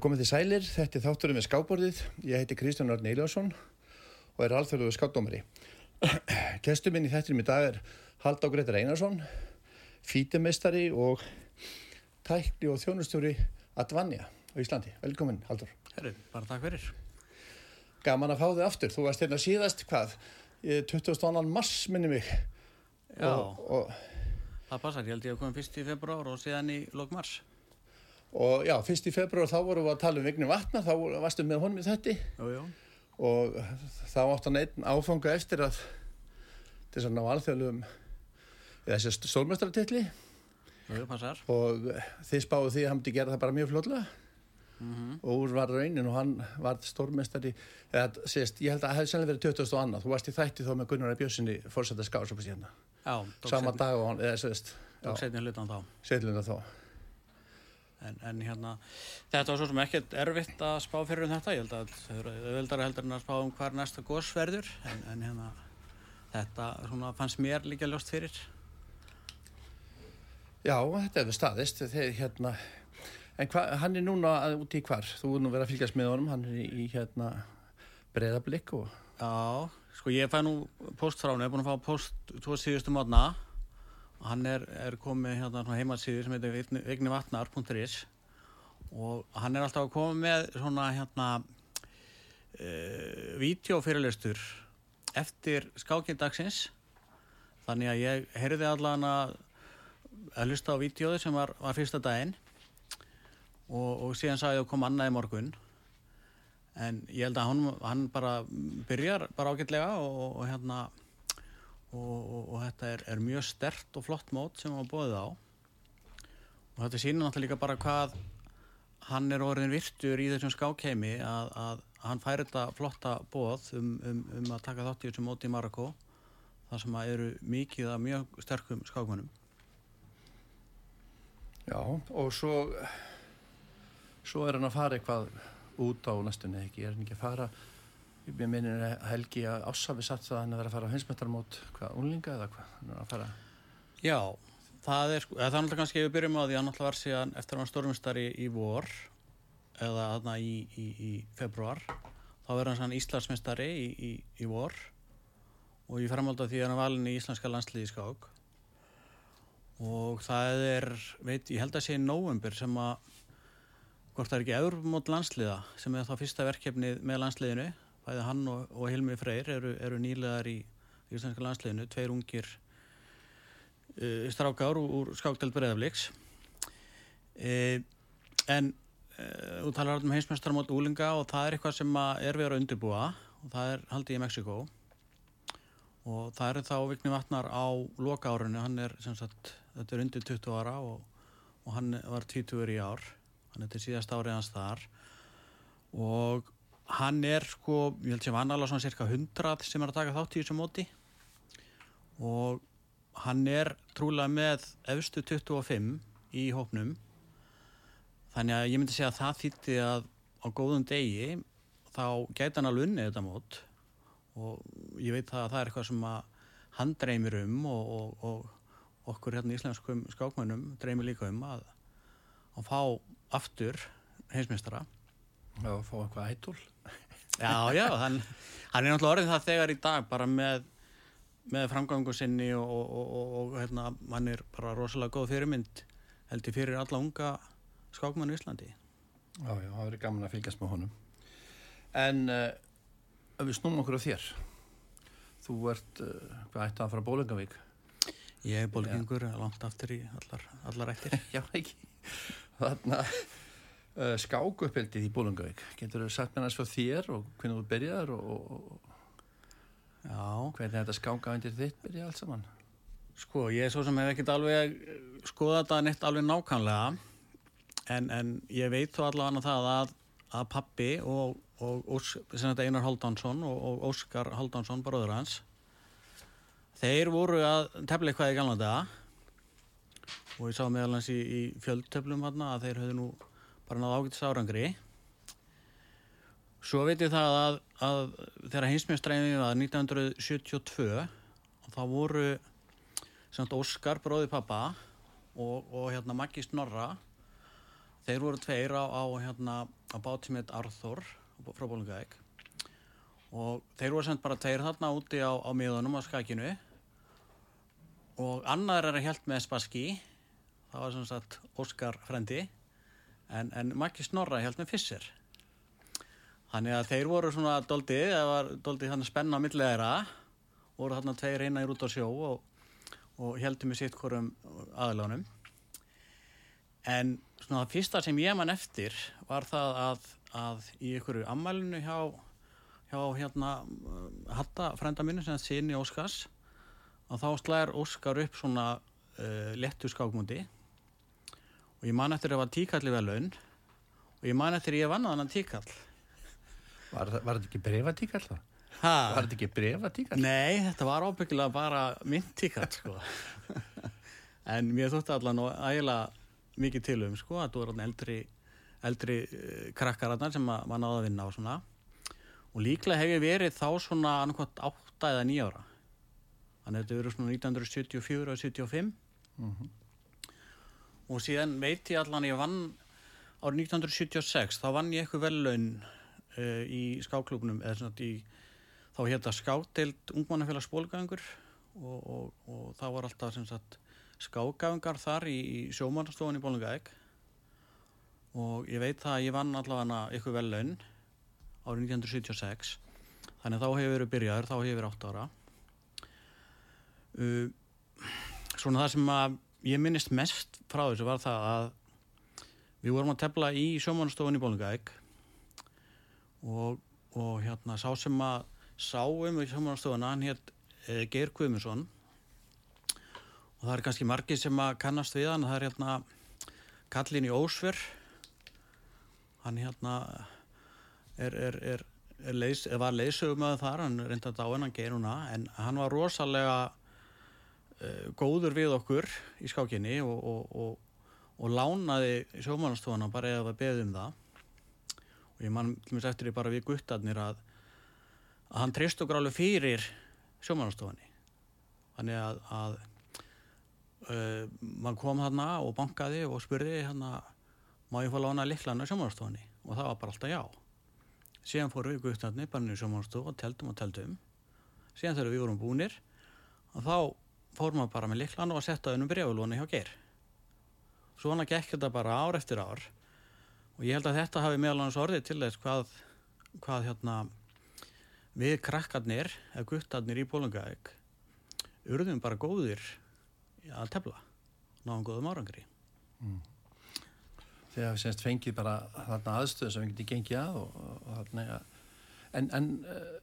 Komið þið sælir, þetta er þátturinn með skábborðið. Ég heiti Kristján Arn Eiljánsson og er alþjóðluðu skápdómari. Kestur minn í þettinum í dag er Halldór Gretar Einarsson, fítumestari og tækli og þjónustjóri Advanja á Íslandi. Velkomin Halldór. Herri, bara takk fyrir. Gaman að fá þig aftur. Þú varst hérna síðast hvað? 22. mars minni mig. Já, Og, og, það passar. Ég held ég að koma fyrst í februar og síðan í lok mars. Og já, fyrst í februar þá vorum við að tala um Vigni Vatna, þá varstu með honum í þetti. Jú, jú. og þá átt hann einn áfanga eftir að til þess að ná alþjóðlegum þessi passar. og þið spáðu því að hann gera það bara mjög fljóðlega Mm og úr var raunin og hann var stórmestari eða sést, ég held að það hefði sannlega verið 20. og annað þú varst í þætti þá með Gunnar Björnssoni fórsætta skásopast hérna, Já, sama dag og hann eða sést, setni hlutan þá. En, en hérna, þetta var svo sem ekkert erfitt að spá fyrir um þetta. Ég held að það eru auðveldara heldur en að spá um hvar næsta gos verður. En, en hérna, þetta svona, fannst mér líka ljóst fyrir. já, þetta hefur staðist þeir hérna en hva, hann er núna að- úti í hvar þú er nú verið að fylgjast með honum, hann er í, hérna breðablikk og Já, sko ég fæ nú post frá hann, ég er búin að fá post tvo síðustu mótna og hann er, er komið hérna svona heimasíður sem heitir vignivatnar.is og hann er alltaf að koma með svona hérna uh, vídeofyrirlistur eftir skákindagsins þannig að ég heyrði allan að að hlusta á vídeoði sem var, var fyrsta daginn og, og síðan sagði ég að koma annað í morgun. En ég held að hann, hann bara byrjar bara ágætlega og, og hérna og, og, og þetta er, er mjög stert og flott mót sem hann bóðið á. Og þetta sýnir náttúrulega líka bara hvað hann er orðin virtur í þessum skákheimi að, að hann fær þetta flotta bóð um, um, um að taka þátt í þessum móti í Marokko þar sem að eru mikið af mjög sterkum skákmönnum. Já, og svo svo er hann að fara eitthvað út á næstunni ekki, er hann ekki að fara ég minnir Helgi að Ássafi satt það að hann að vera að fara á hinsmetarmót hvað, unlinga eða hvað, að Já, það er sko, er náttúrulega kannski við byrjum á því að hann náttúrulega var síðan eftir að hann stórmestari í vor eða þarna í, í, í februar þá verður hann sann Íslandsmestari í, í, í vor og ég framhaldi að því að hann er valin í Íslandska landsliði í skák. Og það er, veit, ég held að sé í nóvembur sem að hvort það er ekki Európamót landsliða sem er þá fyrsta verkefnið með landsliðinu bæði hann og, og Hilmi Freyr eru, eru nýlegar í Íslandska landsliðinu, tveir ungir uh, strákár úr, úr skákdelt breyðafleiks uh, en uh, þú talar um heimsmestarmót úlinga og það er eitthvað sem er verið að undirbúa og það er haldið í Mexiko og það eru þá Vigni Vatnar á loka árunni, hann er sem sagt, þetta er undir 20 ára og, og hann var 20 í ár. Hann er til síðast árið hans þar. Og hann er sko, ég held sem hann alveg svona cirka 100 sem er að taka þátt í þessu móti. Og hann er trúlega með efstu 25 í hópnum. Þannig að ég myndi segja að það þýtti að á góðum degi þá gæti hann alveg unnið þetta mót. Og ég veit að það er eitthvað sem að hann dreymir um og, og, og okkur hérna íslenskum skákmönnum dreymir líka um að, að fá aftur heimsmeistara. Já, fá eitthvað ætól Já, já, hann, hann er náttúrulega orðið það þegar í dag bara með, með framgangu sinni og, og, og, og hérna, hann er bara rosalega góð fyrirmynd held ég fyrir alla unga skákmann í Íslandi. Já, já, það verið gaman að fylgjast með honum En uh, við snúum okkur á þér Þú ert, uh, hvað ætti að fara að Bólengavík? Ég er bólgengur langt aftur í allar, allar ættir. Já, ekki Þarna uh, skákuppheldið í Bólengavík Getur þú sagt mér næst frá þér og hvernig þú byrjaðar og, og, og hvernig þetta skáka undir þitt byrjaði allt saman? Sko, ég er svo sem hef ekkert alveg skoðað þetta neitt alveg nákvæmlega en, en ég veit þó allavega það að, að pappi og, og Einar Haldánsson og, og Óskar Haldánsson, bróður hans þeir voru að tefla eitthvað í gamla daga. Og ég sá meðal hans í, í fjöldtöflum að þeir höfðu nú bara náðu ágætis árangri svo veit ég það að, að þegar hinsmjöstræðin var 1972 og þá voru samt Óskar, bróði pappa og, og hérna Maggi Snorra þeir voru tveir á, á hérna á bát sem heit Arthur frá Bólungavík og þeir voru sem bara tveir þarna úti á, á miðunum á skakinu. Og annar er að hjælt með Spassky það var sem sagt Óskar frendi en, en Maggi Snorra hjælt með Fisser þannig að þeir voru svona doldið, það var doldið þannig spenna á millið þeirra voru þarna tveir einagir út á sjó og, og heldum við sitt hverjum aðlánum en svona það fyrsta sem ég man eftir var það að, að í ykkur ammælinu hjá, hjá hérna Hatta frænda mínu sem er síni Óskars að þá slæðir Óskar upp svona uh, lettu skákmundi og ég man eftir að það var tíkalli velun og ég man eftir að ég vann að hann tíkall Var, var þetta ekki brefatíkall það? ha? Var þetta ekki brefatíkall? Nei, þetta var ábyggilega bara mynd tíkall sko. en mér þótti allan og ægilega mikið til um sko, að þú er eldri eldri uh, krakkarannar sem að maður náði að vinna á svona og líklega hef ég verið þá svona annarkvæmt 8 eða 9 ára þannig að þetta verið svona 1974 og 75 Mhm. Og síðan veit ég allan ég vann árið 1976 þá vann ég eitthvað vellaun uh, í skáklubnum þá hétta skátild ungmannafélags bólgangur og, og, og það var alltaf sagt skágafingar þar í, í sjómannstofan í Bólungaeg og ég veit það að ég vann allavega ykkur vel laun árið 1976 þannig þá hefur verið byrjaður, þá hefur verið 8 ára. Uh, svona það sem að ég minnist mest frá þessu var það að við vorum að tefla í sjómannstofan í Bólungaeg og, og hérna sá sem að sá um í sjómannstofana hann hétt eh, Geir Guðmundsson. Og það er kannski margir sem að kannast við hann. Það er hérna Kallin í Ósver hann hérna er, er, er, er leys, var leysögumöðu þar. Hann reynda að dá hennan Geir núna. En hann var rosalega góður við okkur í skákinni og, og, og, og lánaði sjómannstofana bara eða beðið um það. Og ég man til mér eftir því bara við guttarnir að, að hann treyst okkur alveg fyrir sjómannastofunni. Þannig að, að uh, mann kom þarna og bankaði og spurði hérna má ég fá lána liklana sjómannastofunni? Og það var bara alltaf já. Síðan fórum við guttarnir bara niður sjómannastofu og teldum og teldum síðan þegar við vorum búnir og þá fórum við bara með liklana og setta önum brefulóni hjá Geir. Svona gekk þetta bara ár eftir ár og ég held að þetta hafi meðal annars orðið til þess hvað, hvað hérna við krakkarnir eða guttarnir í Bólungavík urðum bara góðir að tefla náðum góðum árangri. Þegar við semst fengið bara þarna aðstöðu sem við getið gengið að og, og ja. en, en uh,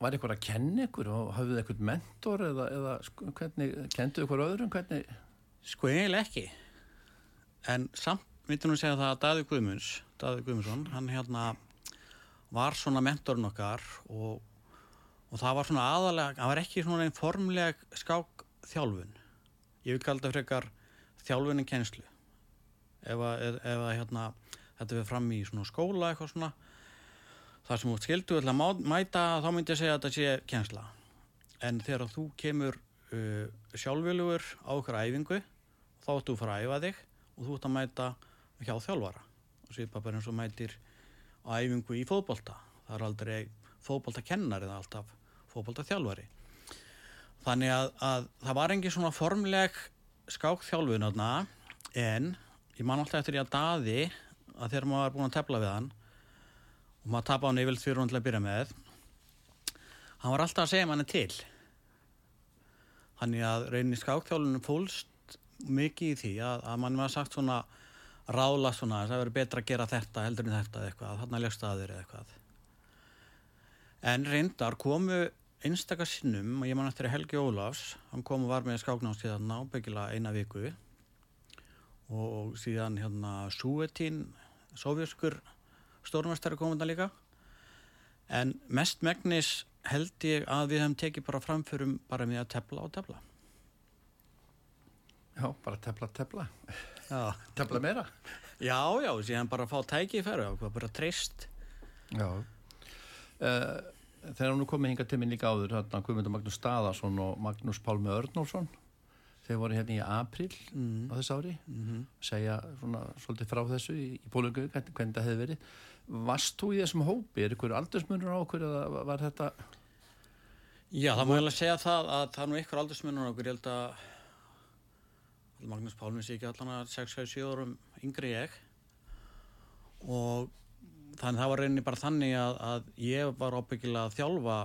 var eitthvað að kenna ykkur og hafið eitthvað mentor eða, eða sko, hvernig, kendu ykkur öðrum hvernig? Sko eiginlega ekki. En samt myndi nú segja það að Daði Guðmunds Daði Guðmundsson, hann hérna var svona mentorinn okkar og, og það var svona aðalega það var ekki svona einn formleg skák þjálfun. Ég vil kalla þetta frekar þjálfunin kennslu ef að hérna, þetta við fram í svona skóla eitthvað svona það sem þú skildu að mæta þá myndi ég segja að þetta sé kennsla. En þegar þú kemur uh, sjálfjölugur á okkur æfingu þá ættu að fara að æfa þig og þú ættu að mæta hjá þjálfara. Og svipa bara eins og mætir á æfingu í fótbolta. Það er aldrei fótboltakennari eða alltaf fótboltaþjálfari. Þannig að, að það var engin svona formleg skákþjálfun en ég man alltaf eftir ég að daði að þegar maður var búin að tefla við hann og maður tapa hann yfirleitt fyrir hann til að byrja með hann var alltaf að segja manni til. Þannig að rauninni skákþjálfunum fólst mikið í því að, að mann var sagt svona rála svona það verður betra að gera þetta heldur en þetta eitthvað, þarna legst aður eða eitthvað. En reyndar komu einstakar sinnum og ég man eftir að Helgi Ólafs hann kom og var með skáknámstíðan ábyggilega eina viku. Og, og síðan hérna Súetín sovjaskur stórmestari kom þetta líka. En mest megnis held ég að við hefum tekið bara framförum bara með að tefla og tefla. Já, bara tefla, tefla, já, tefla meira. Já, já síðan bara fá tækifæri og bara treyst. Já. Uh, Þegar nú komið hingað til minn líka áður þarna Guðmundur Magnús Staðarsson og Magnús Pálmi Örnólfsson þeir voru hérna í april mm. á þessu ári. Mm segja svona svolítið frá þessu í, í Pólungu, hvernig, hvernig það hefði verið Varst þú í þessum hópi? Er ykkur aldursmunur á okkur eða var- þetta Já, það má eiginlega segja það að það er nú ykkur aldursmunur á okkur, ég held að Magnús Pálminn sé ekki allan að 6-7 árum yngri ég. Og þannig það var reyni bara þannig að, að ég var ábyggilega að þjálfa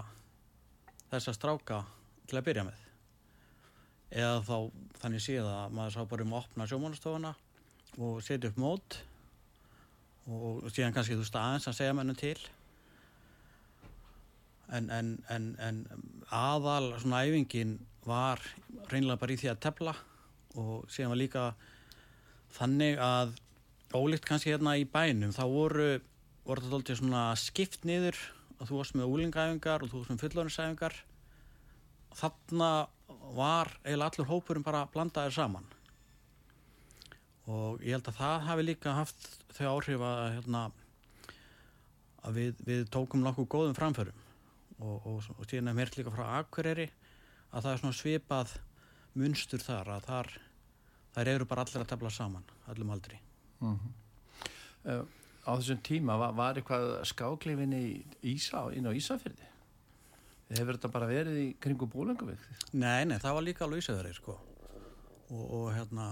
þessa stráka til að byrja með. Eða þá þannig séð að maður sá bara um að opna sjómanastofuna og setja upp mót og síðan kannski þú veist aðeins að segja mennum til. En, en, en, en aðal svona æfingin var reynilega bara í því að tefla og síðan var líka þannig að ólíkt kannski hérna í bænum þá voru, voru þetta alltaf svona skipt niður og þú varst með úlingæfingar og þú varst með fullorinsæfingar þarna var eiginlega allur hópurinn bara blandaður saman og ég held að það hafi líka haft þau áhrif að, hérna, að við, við tókum nokkuð góðum framförum. Og, og, og síðan er mér líka frá Akureyri að það er svona svipað munstur þar að þar þær eru bara allir að tefla saman allum aldri. Uh, á þessum tíma var, var eitthvað skáklifin í Ísa, inn á Ísafyrði hefur þetta bara verið í kringu bólenguvik Nei, nei, það var líka alveg Ísafjörði sko. Og, og hérna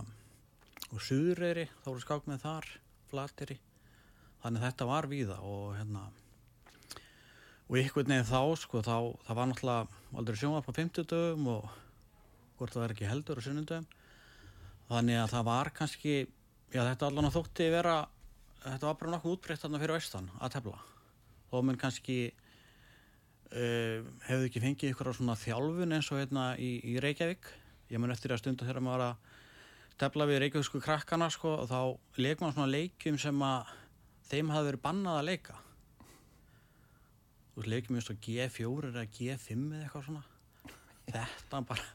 og Suðureyri, þá voru skák með þar Flateri, þannig þetta var víða og hérna og einhvern veginn þá sko þá, það var náttúrulega aldrei sjónvarp á 50 dögum og hvort það er ekki heldur á sunnundum þannig að það var kannski já þetta allan að þótti vera þetta var bara nokkuð útbreytt þarna fyrir vestan að tefla. Þó menn kannski uh, hefðu ekki fengið ykkur á svona þjálfun eins og hérna í, í Reykjavík. Ég mun eftir að stunda þegar maður að tefla við Reykjavíksku krakkana sko og þá leik maður svona leikjum sem að þeim hafði verið bannað að leika. Veist leikjum eins og G4 eða G5 eða eitthvað svona. Þetta bara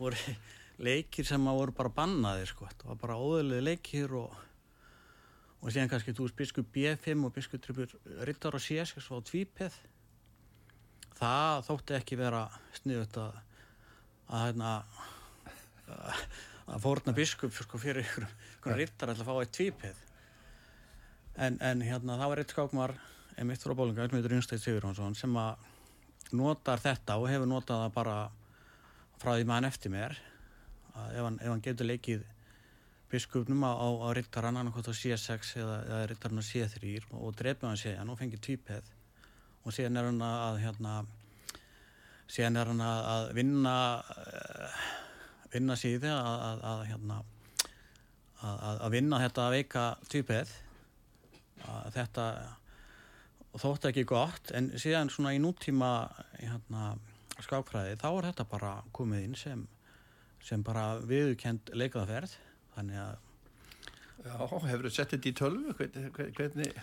voru leikir sem að voru bara bannaði sko. Þetta var bara óðurlega leikir og og síðan kannski þú veist biskup B5 og biskup tripur rittar og CS og tvípeð það þótti ekki vera sniðut að að hérna að fórna biskup sko, fyrir ykkur rittar að fá eitt tvípeð. En, en hérna það var eitt skákmar emitt frá bólinga, sem heitir Unstætt Sigurjónsson sem að notar þetta og hefur notað það bara frá því maður eftir mér að ef hann, ef hann getur leikið biskupnum á, á, á rittarann annarkot á C6 eða, eða rittarinn á C3 og, og drefið hann séðan og fengið tvípeð. Og síðan er hann að hérna síðan er hann að, vinna uh, vinna síði að, að, að hérna að, að vinna þetta veika að þetta þótt ekki gott en síðan svona í nútíma hérna, skákfræði þá er þetta bara komið inn sem, sem bara viðkend leikaðaferð þannig að Já, hefur þú sett þetta í tölvu? Hvernig, hvernig,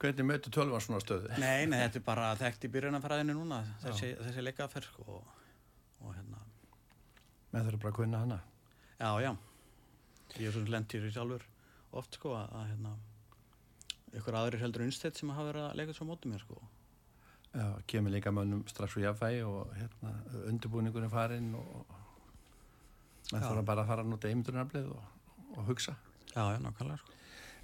hvernig mötu tölvan svona stöðu? Nei, nei, þetta er bara þekkt í byrjunafræðinu núna þessi, þessi leikaðaferð sko, og, og hérna Með þurfa bara að kunna hana. Já, já ég er svona lendir í sjálfur oft sko að, að hérna ykkur aðrir heldur unnstætt sem hafa verið að leika svo mótið mér sko Já, kemur líka mönnum strax úr jafnvægi og hérna, undirbúningurinn farinn og Já. þurfa bara að fara að nota eimundunarblið og, og hugsa. Já, já, nákvæmlega sko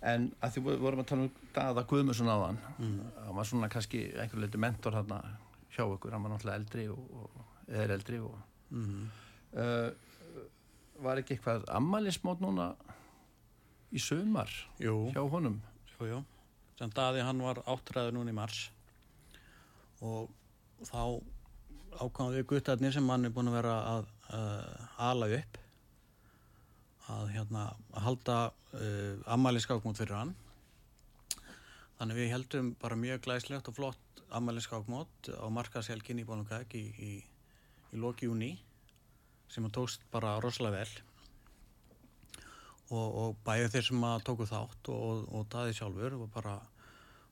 En að því vorum að tala um Daða Guðmusson áðan, mm. hann var svona kannski einhver leiti mentor hérna hjá ykkur, hann var náttúrulega eldri og, og er eldri og Mm. Uh, var ekki eitthvað ammælismót núna í sumar Jú, hjá honum? jú, jú. Sem daði hann var áttræður núna í mars. Og þá ákvæmum við guttarnir sem hann er búin að vera að uh, ala upp að hérna að halda uh, ammæliskákmót fyrir hann. Þannig við heldum bara mjög glæslegt og flott ammæliskákmót á markashelgin í Bólungæk í, í, í loki júni sem að tókst bara rosalega vel og, og bæði þeir sem að tóku þátt og, og, og daði sjálfur og bara,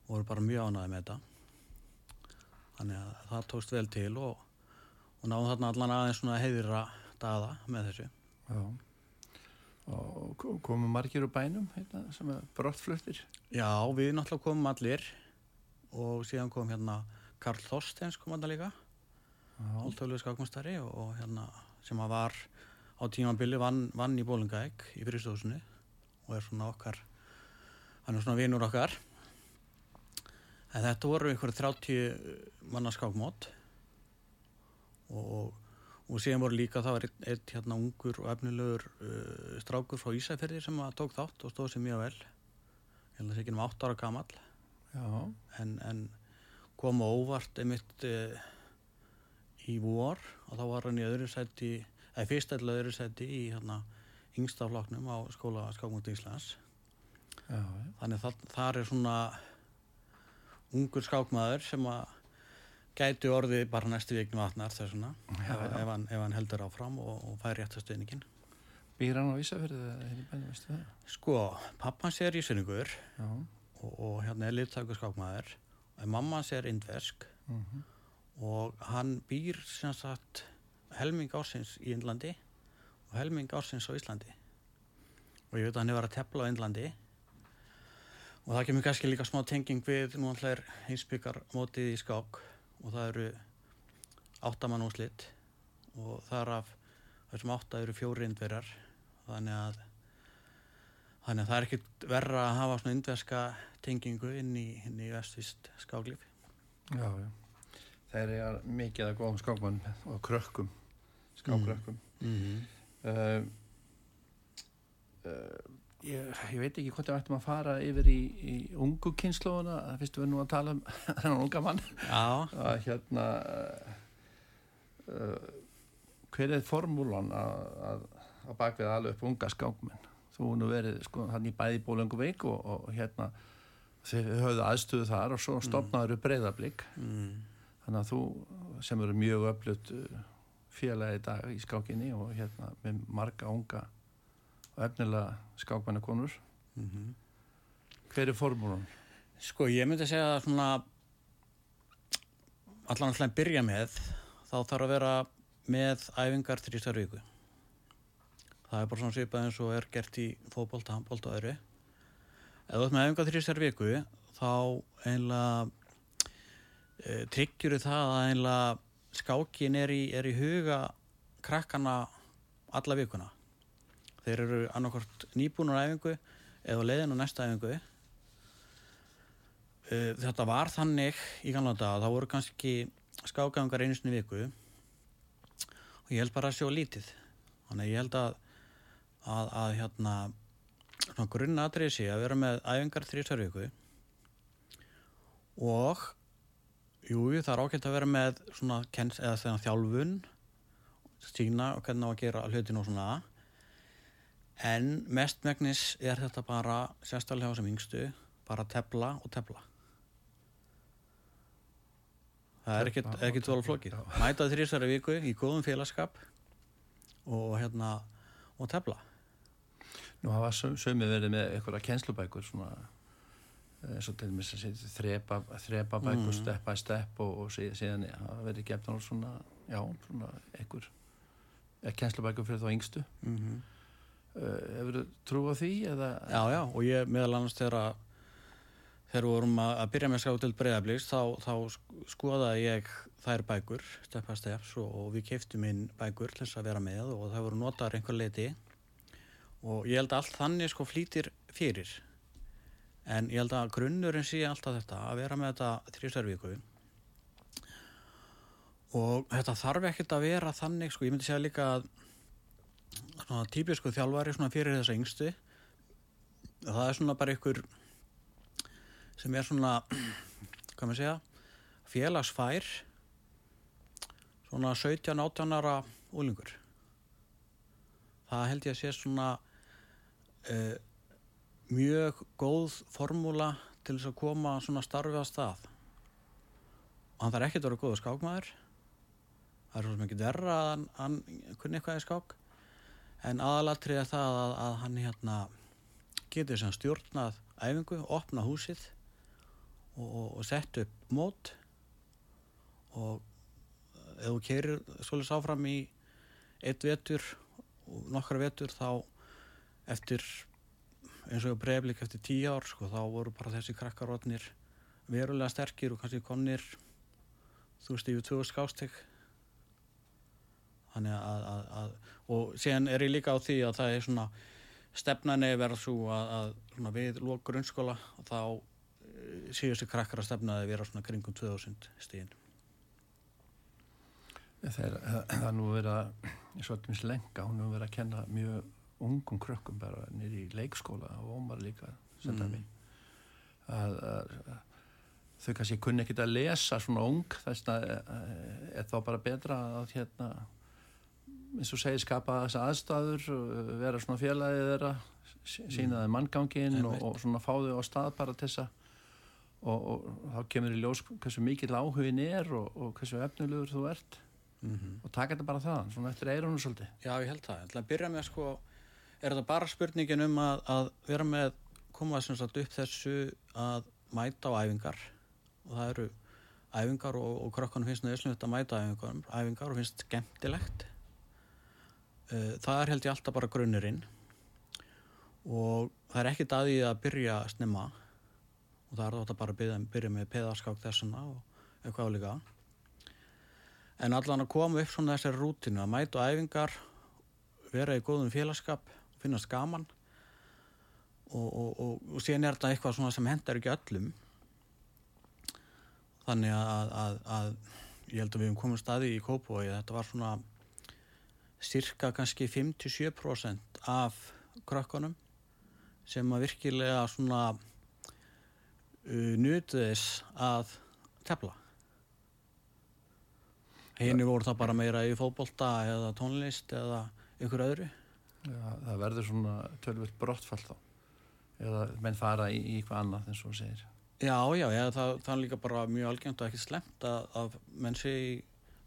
voru bara mjög ánæði með þetta þannig að það tókst vel til og, og náðum þarna allan aðeins svona heiðira daða með þessu Já. Og ko- komu margir úr bænum hérna, sem er brottfluttir? Já, við náttúrulega komum allir og síðan kom hérna Karl Þorsteins kom hann líka. Áltöflu skakmastari og, og hérna sem að var á tímambili vann, vann í Bólingæk í fyrirstóðsunu og er svona okkar hann er svona vinur okkar. En þetta voru einhverju 30 manna skákmót. Og, og síðan voru líka það var ein, hérna ungur og efnilegur uh, strákur frá Ísæferði sem tók þátt og stóð sér mjög vel. Ég held að það sé ekki um 8 ára gamall. Já, en, en kom á óvart einmitt uh, í vor og þá var hann í öðru seti eða fyrst eða öðru seti í hérna yngstafloknum á skóla Skákmúti Íslands. Já, þannig það, þar er svona ungur skákmaður sem að gæti orðið bara næstu viknum vatnar þessuna Já, ef, ef, hann, ef hann heldur áfram og, og fær réttastuðningin Býr hann á Ísafjörðu það? sko, pappans er ísvinningur og, og hérna er liðtakur skákmaður. En mammans er indversk. Mhm, og hann býr sem sagt helming ársins í Indlandi og helming ársins á Íslandi. Og ég veit að hann hefur verið að tepla á Indlandi. Og það kemur kannski líka smá tenging við nú alltaf er heimsbyggar mótið í skák og það eru áttamann úslit og þar af þessum átta eru fjóri indverjar. Þannig að þannig að það er ekkit verra að hafa svona indverska tengingu inn í, í vestvist skáklíf. Já, já. Þeir eru mikið að góðum skákmann og krökkum, skákrökkum. mm -hmm. Uh, uh, ég, ég veit ekki hvort við ættum að fara yfir í, í ungu kynnslóðuna, það finnst við nú að tala um þennan unga mann að hérna uh, hver er formúlan að, bakvið alveg upp unga skákmenn þú nú verið sko hann í bæði bólöngu veik og, og hérna þau höfðu aðstöðu þar og svo stopnaður upp breyðablík mm. Þannig að þú sem eru mjög öflut félagi í dag í skákinni og hérna með marga unga og efnilega skákmennakonur Mm hver er formúlan? Sko, ég myndi segja að svona allan alltaf að byrja með þá þarf að vera með æfingar þrýstar viku. Það er bara svona svipað eins og er gert í fótbolta, handbolta og öðru. Ef þú ert með æfingar þrýstar viku þá einlega e, tryggjur það að einlega skákin er í, er í huga krakkana alla vikuna? Þeir eru annarkort nýbúnur æfingu eða leiðin á næsta æfingu. Uh, þetta var þannig í gamla daga, það voru kannski skágangar einu sinni viku. Og ég held bara að sjá lítið. Þannig að ég held að að, að hérna svona grunnatrið sé að vera með æfingar þrýstar viku. Og jú, það er ákveðt að vera með svona kens, eða þegar þjálfun sína og hvernig á að gera hlutin og svona. En mestmegnis er þetta bara sérstaklega á sem yngstu bara tepla og tepla það er ekkert, Tefla ekkert tefla, vala flókið mæta þrýsari viku í góðum félagskap og hérna og tefla. Nú hafa sömið verið með einhverja kennslubækur svona eins og til að segja þrepa, þrepa bækur, Mm. step by step og, og síðan, hafa verið gefna svona, já, svona einhver eh, kennslubækur fyrir þá yngstu mm -hmm. uh, Hefur þú trú á því eða já já og ég meðal annars þegar þegar við vorum að, að byrja með skátild breyðablíks þá, þá sk- skoðaði ég þær bækur, step by steps og, og við keiftum inn bækur til þess að vera með og það voru notaðar einhver leiti og ég held að allt þannig sko flýtir fyrir en ég held að grunnurinn sé alltaf þetta að vera með þetta þrjusarvíku og þetta þarf ekkert að vera þannig sko ég myndi segja líka svona típisku þjálfari svona fyrir þessa yngstu það er svona bara ykkur sem er svona hvað maður segja félagsfær svona 17-18 ára úlingur það held ég að sé svona uh, mjög góð formúla til þess að koma svona starfi á stað. Og hann þarf ekkert að vera góður skákmaður. Það er svo ekki verra að hann, hann kunni eitthvað í skák. En aðalatrið er það að, að hann hérna getur sem stjórnað æfingu, opna húsið og, og, og sett upp mót. Og ef þú keirir svolítið sáfram í eitt vetur og nokkra vetur þá eftir eins og breyflik eftir tíu ár sko, þá voru bara þessi krakkarotnir verulega sterkir og kannski komnir þú veist yfir tvö skásteg. Þannig að, að, að og síðan er ég líka á því að það er svona stefnani verða svo að, að við lók grunnskóla þá eh, síðustu krakkar að stefna að vera svona kringum 2000 stíðin Þeir, það er nú verið að, svolítið mis lenga, hún hefur verið að kenna mjög ungum krökkum bara nýri í leikskóla og ómar líka, senda Mm. mig. Að, þau kannski kunni ekkit að lesa svona ung, þess að er þá bara betra að hérna, eins og segir, skapa þess aðstæður, uh, vera svona félagið þeirra, sí- sína þeim manngangin og, og svona fá þau á stað bara til þess að og, og þá kemur í ljós hversu mikill áhugin er og, og hversu efnulegur þú ert mm og taka þetta bara þaðan, svona eftir eirunum svolítið. Já, ég held það. Ég ætla að byrja með sko, er þetta bara spurningin um að, að vera með, koma sem sagt upp þessu að mæta á æfingar og það eru æfingar og, og krökkunum finnst nöðslega að mæta æfingar, æfingar og finnst skemmtilegt. Eh, Það er held ég alltaf bara grunnurinn og það er ekkit að því að byrja snemma og það er þetta bara að byrja, byrja með peðaskák þessuna og eitthvað álíka. En allan að koma upp svona þessari rútinu að mæta æfingar, vera í góðum félagskap, finnast gaman og, og, og, og síðan er þetta eitthvað sem hendar ekki öllum. Þannig að, að, að ég held að við hefum komið staði í Kópavogi, þetta var svona cirka kannski 5-7% af krökkunum sem að virkilega svona uh, nutuðis að tefla. Henni voru það bara meira í fótbolta eða tónlist eða ykkur öðru. Það verður svona tölvöld brottfall þá eða menn fara í, í eitthvað annað eins og þú segir. Já, já, já það, það er líka bara mjög algengt og ekki slemt að, að menn sé í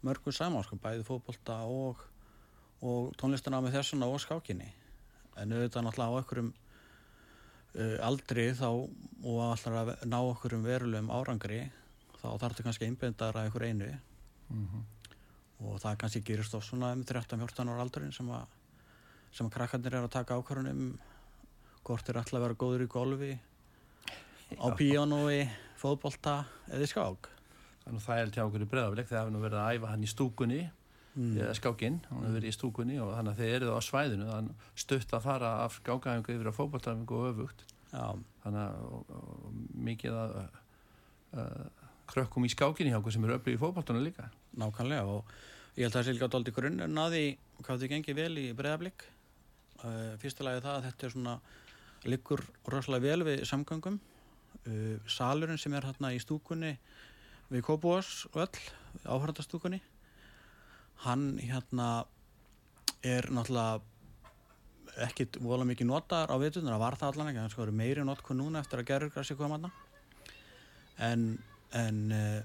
mörgum saman, sko, bæði fótbolta og, og tónlistina með þessuna og skákinni. En auðvitað náttúrulega á okkurum uh, aldri þá og alltaf að ná okkurum verulegum árangri þá þarf þetta kannski einbindar að ykkur einu Mm og það kannski gerist of svona um 13-14 ára aldurinn sem að, sem að krakkarnir er að taka ákvörðunum hvort er alltaf að vera góður í golfi á Já. píanói, fótbolta eða skák. Þannig að það er til okkur í breðafleik þegar hafi nú verið að æfa hann í stúkunni Mm. eða skákinn, hann hefur verið í stúkunni og þannig að þeir eru á svæðinu, þannig stutt að fara af skákaðingu yfir á fótballtæfingu og öfugt Já, þannig að og, og, mikið að uh, krökkum í skákinni hjá okkur sem eru öflug í fótballtunum líka nákvæmlega og ég held að það sé líka dálítið grunnurinn að því hvað þið gengið vel í breyðablík. Uh, fyrsta lagi það að þetta er svona liggur rosalega vel við samgöngum. Uh, salurinn sem er hérna í stúkunni við Kópúas öll, áhörðastúkunni, hann hérna er náttúrulega ekkit vola mikið notaðar á veitunar, það var það allan ekki, það eru meiri notkun núna eftir að gerurgrassi koma þarna. En, en uh,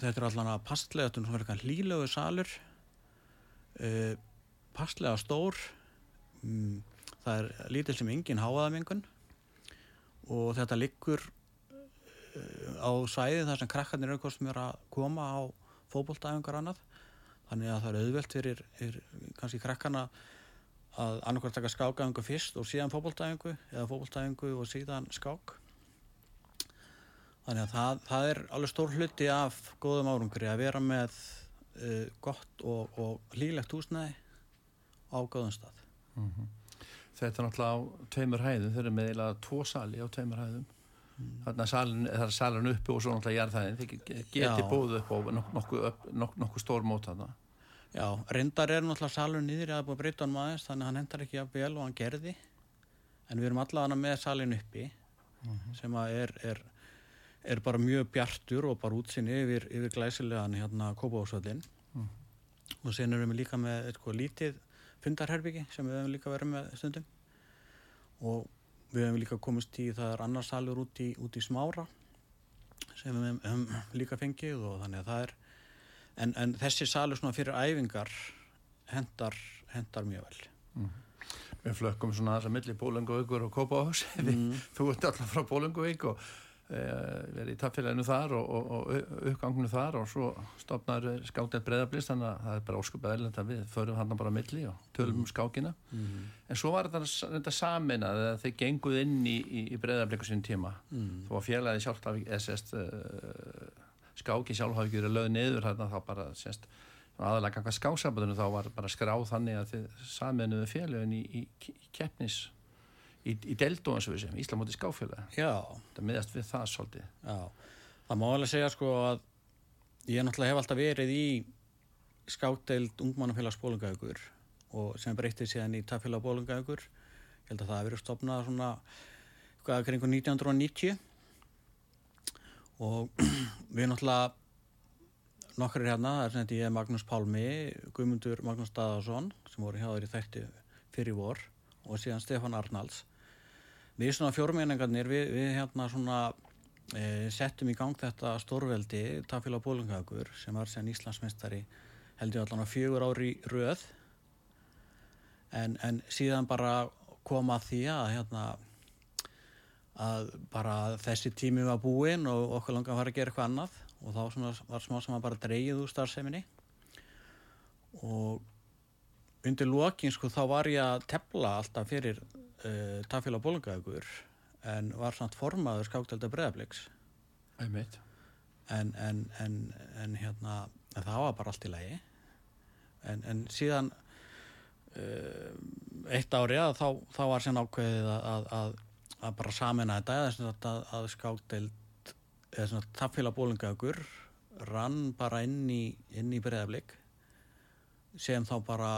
þetta er allan að passlega, þetta er hlýlegu salur, uh, passlega stór, um, það er lítil sem engin háaðamengun og þetta liggur uh, á svæði þar sem krakkarnir eru hvort sem er að koma á fótboltaæfingar annað, þannig að það er auðvelt fyrir, fyrir kannski krakkarna að annarkvært taka skákaæfingu fyrst og síðan fótboltaæfingu eða fótboltaæfingu og síðan skák. Þannig að það, það er alveg stór hluti af góðum árangri að vera með uh, gott og, og hlýlegt húsnæði á góðum stað Þetta er náttúrulega á tveimur hæðum, þeir eru með eiginlega tvo sali á tveimur hæðum. Þannig að er salin uppi og svo náttúrulega jarðhæðin. Þeir ge- geti Já. búið upp á nok nokkuð upp, nok nokkuð stór mót þarna. Já, reyndar er náttúrulega salur nýður að búið að breyta hann aðeins þannig að hann hendar ekki að vel og hann gerði en við erum allavega með salin uppi sem að er, er, er bara mjög bjartur og bara útsinni yfir, yfir glæsilegan hérna Kópavóksvöldin og sen erum við líka með eitthvað lítið fundarherbyggi sem við hefum líka verið með stundum og við hefum líka komist í það er annar salur út í, út í smára sem við hefum líka fengið og þannig að það er en, en þessi salur svona fyrir æfingar hendar, hendar mjög vel Við flökkum svona þess að milli Bólenguvíkur og Kópahús. Mm. Þú ert alltaf frá Bólenguvík og verið í tappfélaginu þar og, og, og uppganginu þar og svo stopnar skáttið breyðablist þannig að það er bara óskupið eðlend að við förum hann bara milli og tölum um skákina. mm. En svo var þetta, þetta samin að þeir genguð inn í, í, í breyðabliku sín tíma. Mm. Þó að félagi sjálft af SS uh, skáki sjálf hafi ekki verið löð niður þarna þá bara sérst aðalega ganga skásaböðunum þá var bara skráð þannig að þið saminuðu félögin í, í, í keppnis í, í við sem Íslamóti skáfélag Já, það miðast við það svolítið já. Það má alveg segja sko að ég náttúrulega hef alltaf verið í skáttdeild ungmannafélags bólungaugur og sem breytið síðan í taffélag bólungaugur. Ég held að það hefur verið stopnað svona eitthvað kringu 1990 og við náttúrulega nokkur hérna, það er sem þetta ég er Magnús Pálmi, Guðmundur Magnús Daðarsson sem voru í þætti fyrir vor og síðan Stefán Arnalds. Við svona fjórmjöningarnir, við, við hérna svona e, settum í gang þetta stórveldi, Tafélag Bólungagur sem var sen Íslandsmeistari held ég allan á fjögur ári röð. En, en síðan bara koma því að hérna að bara þessi tími var búinn og okkur langar að fara að gera eitthvað annað og þá svona, var smá sem að bara dreigið úr starfseminni. Og undir lokin sko þá var ég að tefla alltaf fyrir uh, tafélag bólungagur en var samt formaður skáktelda breðabliks einmitt. En, en, en, en hérna en það var bara allt í lagi. En, en síðan uh, eitt ári að þá, þá var sem ákveðið að, að, að, að bara samina þetta. Að, að svona tafélag bólingagur rann bara inn í, í breðablik sem þá bara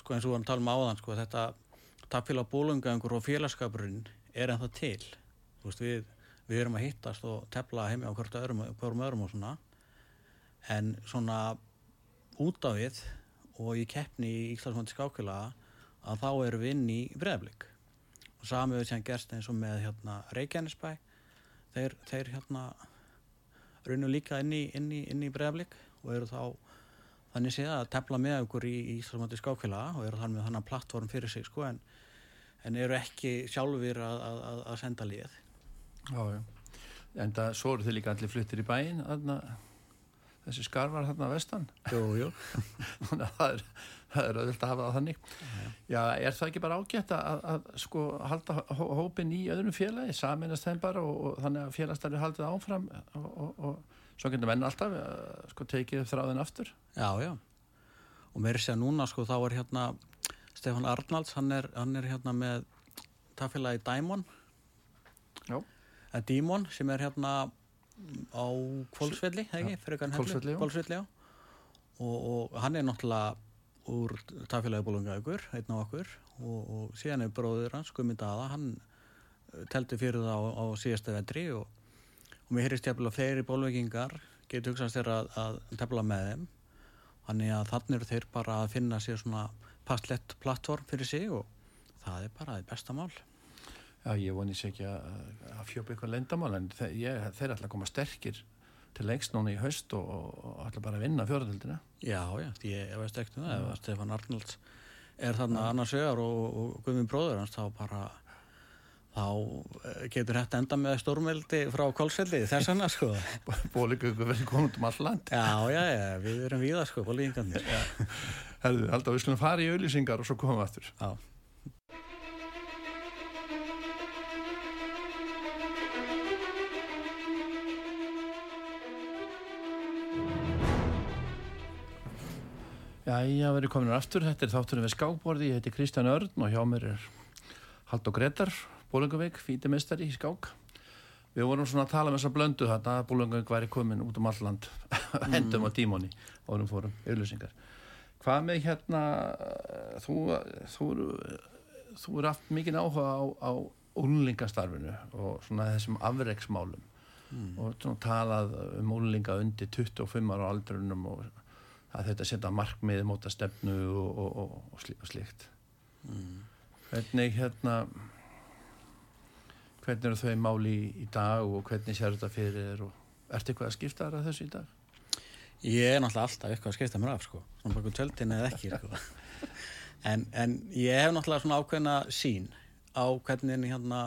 sko eins og við varum að tala um áðan sko þetta tafélag bólingagur og félagskapurinn er ennþá til. Veist við við erum að hittast og tefla heimi á öðrum, hverjum öðrum og svona. En svona út af við og í keppni í Íslandsmöndi skákjöla að þá erum við inn í breðablik og sami við sem gerst eins og með hérna Reykjanesbæ. Þeir, þeir hérna raunum líka inn í, í, í breðablik og eru þá þannig séð að tefla með okkur í, í Íslandsmöndi skákjöla og eru þannig með þannig plattform fyrir sig sko en, en eru ekki sjálfur að, að, að senda líð Já, já. En það svo eru þið líka allir fluttir í bæin, þarna, þessi skarvar þarna vestan. Jú, jú. Þannig að það er, það er að hafa það þannig. Já. já, er það ekki bara ágætt að, að, að sko halda hó, hópin í öðrum félagi, saminast þeim bara og, og þannig að félagstarfi haldið áfram og, og, og svo getur menn alltaf að sko tekið þráðin aftur. Já, já. Og mér sé að núna sko þá er hérna Stefán Arnalds, hann er, hann er hérna með tafélagi Daimon. Já. Dímon sem er hérna á kannan Hvolsvelli, já. Og, og hann er náttúrulega úr tafélagi bólungaugur, einn á okkur og, og síðan er bróður hans, Gummi Dada, hann telti fyrir það á, á síðasta vetri og, og mér heyrist jafnvel að fleiri bólvegingar getur hugsast þeirra að, að tefla með þeim. Þannig að þannig eru þeir bara að finna sér svona passlett plattform fyrir sig og það er bara það besta mál. Já, ég vonið sér ekki að, að fjópa eitthvað lendamál en þeir, ég, þeir ætla að koma sterkir til lengst núna í haust og, og ætla bara að vinna fjóraðildina. Já, já, ég, ég veist ekkert um það, ef að Stefán Arnalds er þarna annars vegar og, og Guðmund bróður hans, þá bara þá getur hægt enda með stórmeldi frá kólseldi þess vegna, sko. Bólíkaugur verður konund um all land. Já, já, já, við erum við það, sko, bólíkingarnir. Herðu, held að við skulum fara í auðlýsingar og svo komum við aftur. Já. Já, ég hafa verið komin aftur, þetta er þátturinn við skákborði, ég heiti Kristján Örn og hjá mér er Hald og Gretar, Bólungavík, fítimestari í skák. Við vorum svona að tala með þessa blöndu þarna að Bólungavík væri komin út um alland, hendum mm. á tímóni, árum fórum, auðlusingar. Hvað með hérna, þú, þú, þú er aft mikið áhuga á, á úrlingastarfinu og svona þessum afreiksmálum mm. og svona talað um úrlinga undir 25 ára aldrunum og að þetta setja markmið móta stefnu og, og, og, og slíkt mm. hvernig hérna hvernig eru þau máli í, í dag og hvernig sér þetta fyrir og ertu eitthvað að skipta þar að þessu í dag? Ég er náttúrulega alltaf eitthvað að skipta mér af sko, svona baka tjöldin eða ekki sko. en, en ég hef náttúrulega svona ákveðna sín á hvernig hérna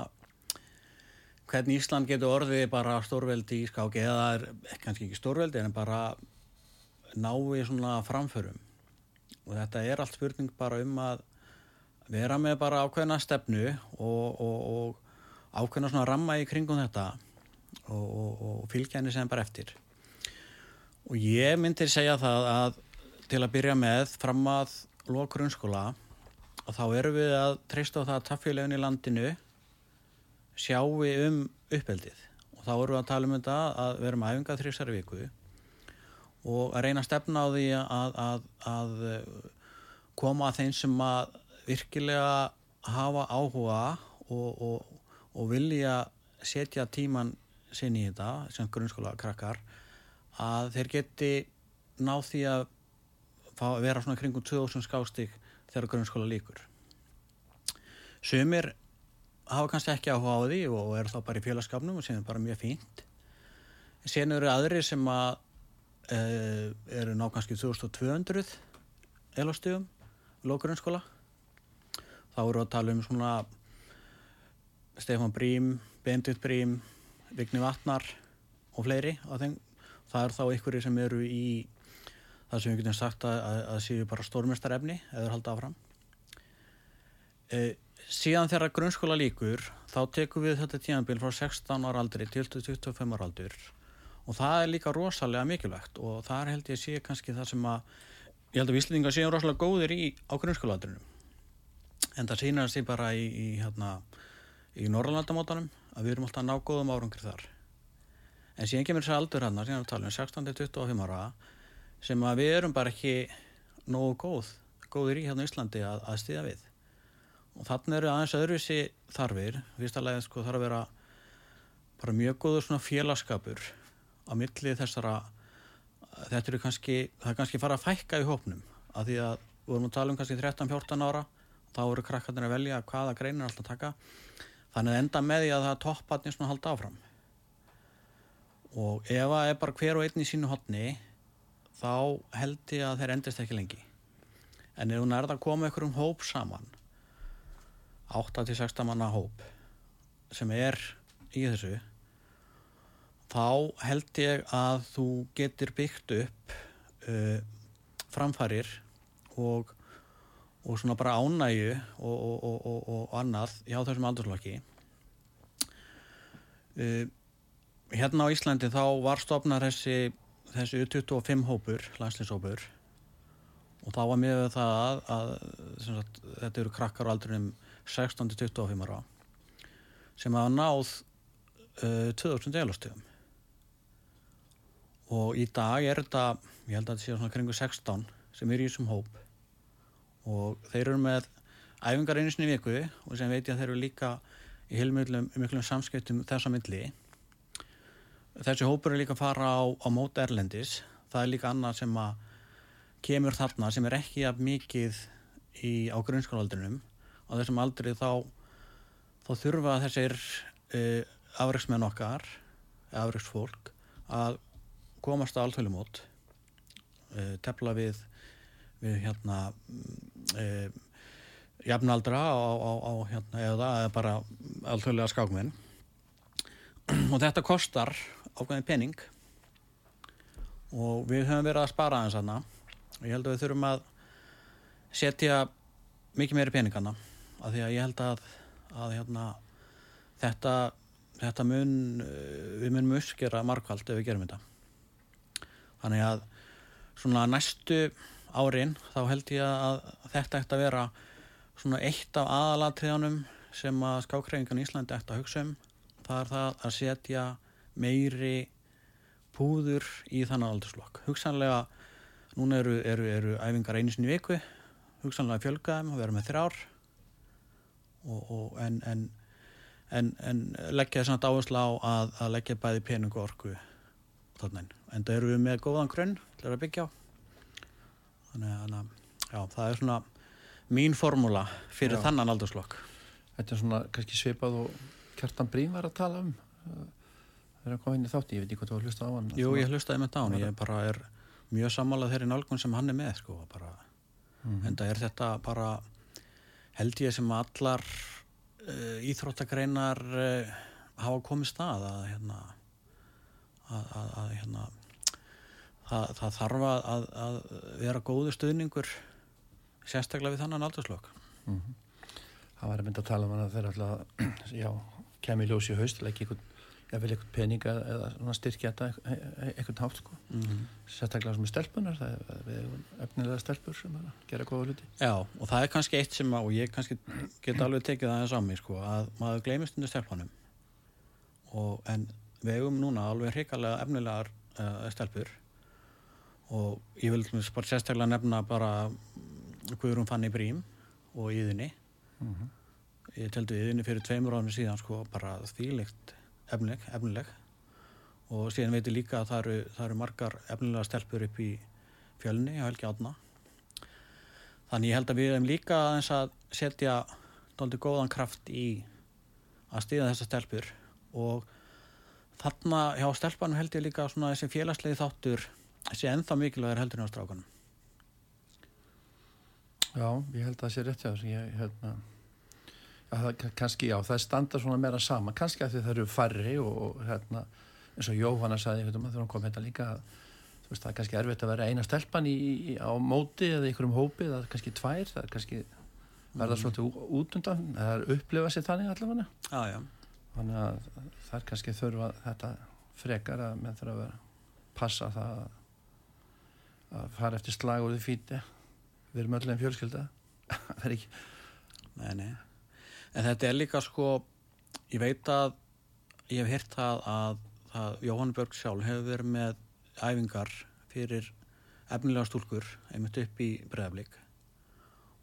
hvernig Ísland getur orðið bara stórveldi í skáki eða er kannski ekki stórveldi en bara nái svona framförum og þetta er allt spurning bara um að vera með bara ákveðna stefnu og, og, og ákveðna svona ramma í kringum þetta og, og fylgja henni sem bara eftir. Og ég myndi segja það að til að byrja með fram að loka grunnskóla og þá erum við að treysta á það að taffélagin í landinu sjáu um uppeldið. Og þá erum við að tala um þetta að við erum æfinga þrjusari viku og að reyna að stefna á því að, að, að koma að þeim sem að virkilega hafa áhuga og, og, og vilja setja tíman sinn í þetta sem grunnskóla krakkar að þeir geti náð því að fá, vera svona kringum 2000 skástík þegar grunnskóla líkur Sumir hafa kannski ekki áhuga á því og eru þá bara í félagskapnum og sem er bara mjög fínt. Sen eru aðri sem að e, eru ná kannski 2200 elastugum lókurunskóla þá eru að tala um svona Stefan Brím Bendit Brím Vigni Vatnar og fleiri þeim, það er þá ykkur sem eru í það sem við getum sagt að, að, að séu bara stórmestarefni eða halda áfram. E, síðan þegar grunnskóla líkur þá tekum við þetta tímanbíl frá 16 ára aldri til 25 ára aldur. Og það er líka rosalega mikilvægt og það er held ég að sé kannski það sem að ég held að Íslandingar séu rosalega góðir í á grunnskóla aldrinum en það sýnir sig bara í, í, hérna, í Norrlandamótanum að við erum alltaf að ná góðum árangri þar. En síðan kemur þessi aldur hann síðan við talum 16-25 ára sem að við erum bara ekki nógu góð, góðir í hérna í Íslandi að, að stíða við. Og þannig eru aðeins öðruvísi þarfir. Fyrstalega sko þarf að vera bara mjög góður svona félagskapur á milli þessara þetta eru kannski, það er kannski fara að fækka í hópnum. Af því að við vorum að tala um kannski 13-14 ára þá eru krakkarnir að velja hvaða greinir alltaf taka þannig að enda með því að það topparnir svona halda áfram. Og ef það er bara hver og einn í sínu hotni þá held ég að þeir endist ekki lengi. En ef hún er að koma ykkur um hóp saman 8-16 manna hóp sem er í þessu þá held ég að þú getur byggt upp uh, framfærir og, og svona bara ánægu og, og, og annað hjá þessum aldurslokki uh, hérna á Íslandi þá var stofnar þessi þessi 25 hópur, landslýshópur og þá var mjög það að, að sagt, þetta eru krakkar á aldrinum 16-25 ára sem hafa náð uh, 2000 elastöfum og í dag er þetta, ég held að þetta sé svona kringu 16 sem er í þessum hóp og þeir eru með æfingar einu sinni viku og sem veit ég að þeir eru líka í heilmjöglum miklum samskiptum þessa myndli þessi hópur er líka að fara á, á mót Erlendis. Það er líka annað sem að kemur þarna sem er ekki að mikið í, á grunnskólaldrinum á þessum aldri þá þá þurfa þessir uh, afreiksmenn okkar afreiksfólk að komast á alþjóðlumót uh, tefla við við hérna uh, jafnaldra á, á, á hérna eða bara alþjóðlega skákminn og þetta kostar ákveðin pening. Og við höfum verið að spara aðeins aðna og ég held að við þurfum að setja mikið meiri peningana af því að ég held að, að hérna, þetta, þetta mun við munum uppskera markvald ef við gerum þetta. Þannig að svona næstu árin þá held ég að þetta ætti að vera svona eitt af aðalatriðanum sem að skákreifingan í Íslandi ætti að hugsa um. Það er það að setja meiri púður í þannan aldurslokk hugsanlega, núna eru, eru, eru æfingar einu sinni viku. Hugsanlega fjölgaðum og vera með þrjár. Og, og en, en, en, en leggja þess að áherslu á að, að leggja bæði pening og orku þannig, en það eru við með góðan grunn til að byggja á þannig að já, það er svona mín formúla fyrir já. þannan aldurslokk Þetta er svona kannski svipað og Kjartan Brím var að tala um. Það er að koma inn í þátti, ég veit ekki hvað þú har hlustað á hann Jú, ég hlustaði með dán, ég bara er mjög sammálað þeirri nálgun sem hann er með sko, bara, mm. en það er þetta bara held ég sem allar uh, íþróttagreinar uh, hafa komið stað að hérna að, að, að hérna það, það þarf að, að vera góðu stuðningur sérstaklega við þannan aldurslokk mm -hmm. Það var að mynda að tala um hann að þeir alltaf já, kemur í ljósi haust, ekki einhvern ég vil eitthvað peninga eða svona styrkja þetta e- e- eitthvað hátt sko. Mm -hmm. sérstaklega sem er stelpunar það er við eigum efnilega stelpur sem er gera góða hluti. Já, og það er kannski eitt sem að, og ég kannski get alveg tekið það eins á mig, sko, að maður gleymist undir stelpunum. Og en við eigum núna alveg hrikalega efnilegar uh, stelpur og ég vil bara sérstaklega nefna bara Guðrún Fanny Brím og Íðinni mm -hmm. ég teldi Íðinni fyrir tveimur ánum síðan sko bara þvílegt efnileg, efnileg. Og síðan veit ég líka að það eru, það eru margar efnilega stelpur upp í fjölni á Helgi Átna þannig ég held að við hefum líka aðeins að setja doldið góðan kraft í að stíða þessar stelpur. Og þarna hjá stelpanum held ég líka svona þessi félagslegi þáttur þessi ennþá mikilvægur heldur en á strákanum Já, ég held að það sé rétt hjá þessu. Ég, hérna, já, það, kannski já, það standa svona meira saman. Kannski að það eru færri og, og hérna, eins og Jóhanna sagði hérna, þegar hún kom hérna líka þú veist, það er kannski erfitt að vera eina stelpan í, í, á móti eða einhverjum hópi það er kannski tvær, það er kannski verða Mhm. svolítið út undan það er upplifa sér þannig allavega. Já, þannig að það er kannski þurfa þetta frekar að menn þurfa að vera passa það að, að fara eftir slag og því fíti. Við erum öll einn fjölskylda. Það er ekki nei, nei. En þetta er líka sko ég veit að ég hef hýrt það að, að Jóhann Björg sjálf hefur verið með æfingar fyrir efnilega stúlkur einmitt upp í breðablík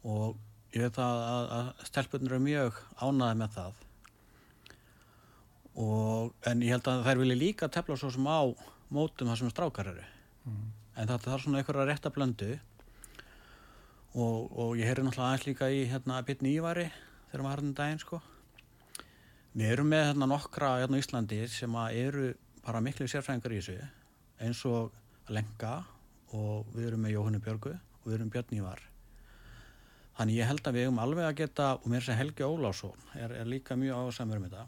og ég veit að, að, að stelpunir eru mjög ánaði með það. Og en ég held að þær vilja líka tefla svo sem á mótum það sem strákar eru. Mm. En þetta þarf svona einhverja rétta blöndu. Og, og ég heyri náttúrulega aðeins líka í hérna Byrni Ívari þegar maður harðin daginn sko. Við erum með hérna nokkra hérna á Íslandi sem að eru bara miklu sérfræðingar í þessu eins og Lenka og við erum með Jóhannu Björgu og við erum Björn Ívar. Þannig ég held að við eigum alveg að geta og mér sem Helgi Ólásson er, er líka mjög ásamur um þetta.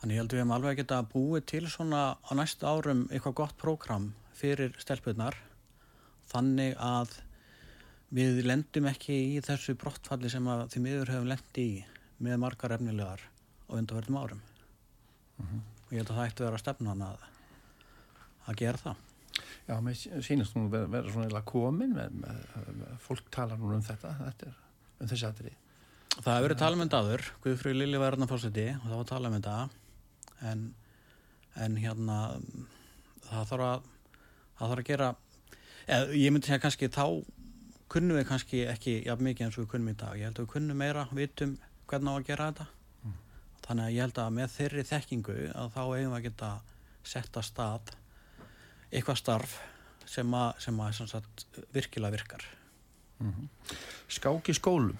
Þannig ég held að við hefum alveg að geta búið til svona á næstu árum eitthvað gott prógram fyrir stelpunar þannig að við lendum ekki í þessu brottfalli sem að því miður hefum lendi í með margar efnilegar á undarverðum árum. Og ég held að það ætti að vera stefnan að, að gera það. Já, mér sýnast nú vera, vera svona komin með, með, með, fólk talar nú um þetta, þetta er, um þessi aðri Það hefur verið tala um aður, Guðfrú Lili var hérna fórseti og það var að tala um en, en hérna það þarf að það þarf að gera eða, ég myndi segja kannski þá kunnum við kannski ekki jafn mikið eins og við kunnum í dag ég held að við kunnum meira, vitum hvernig á að gera þetta Mm. þannig að ég held að með þeirri þekkingu að þá eigum við að geta sett að stað eitthvað starf sem að, sem að sem sagt, virkilega virkar mm -hmm. Skák í skólum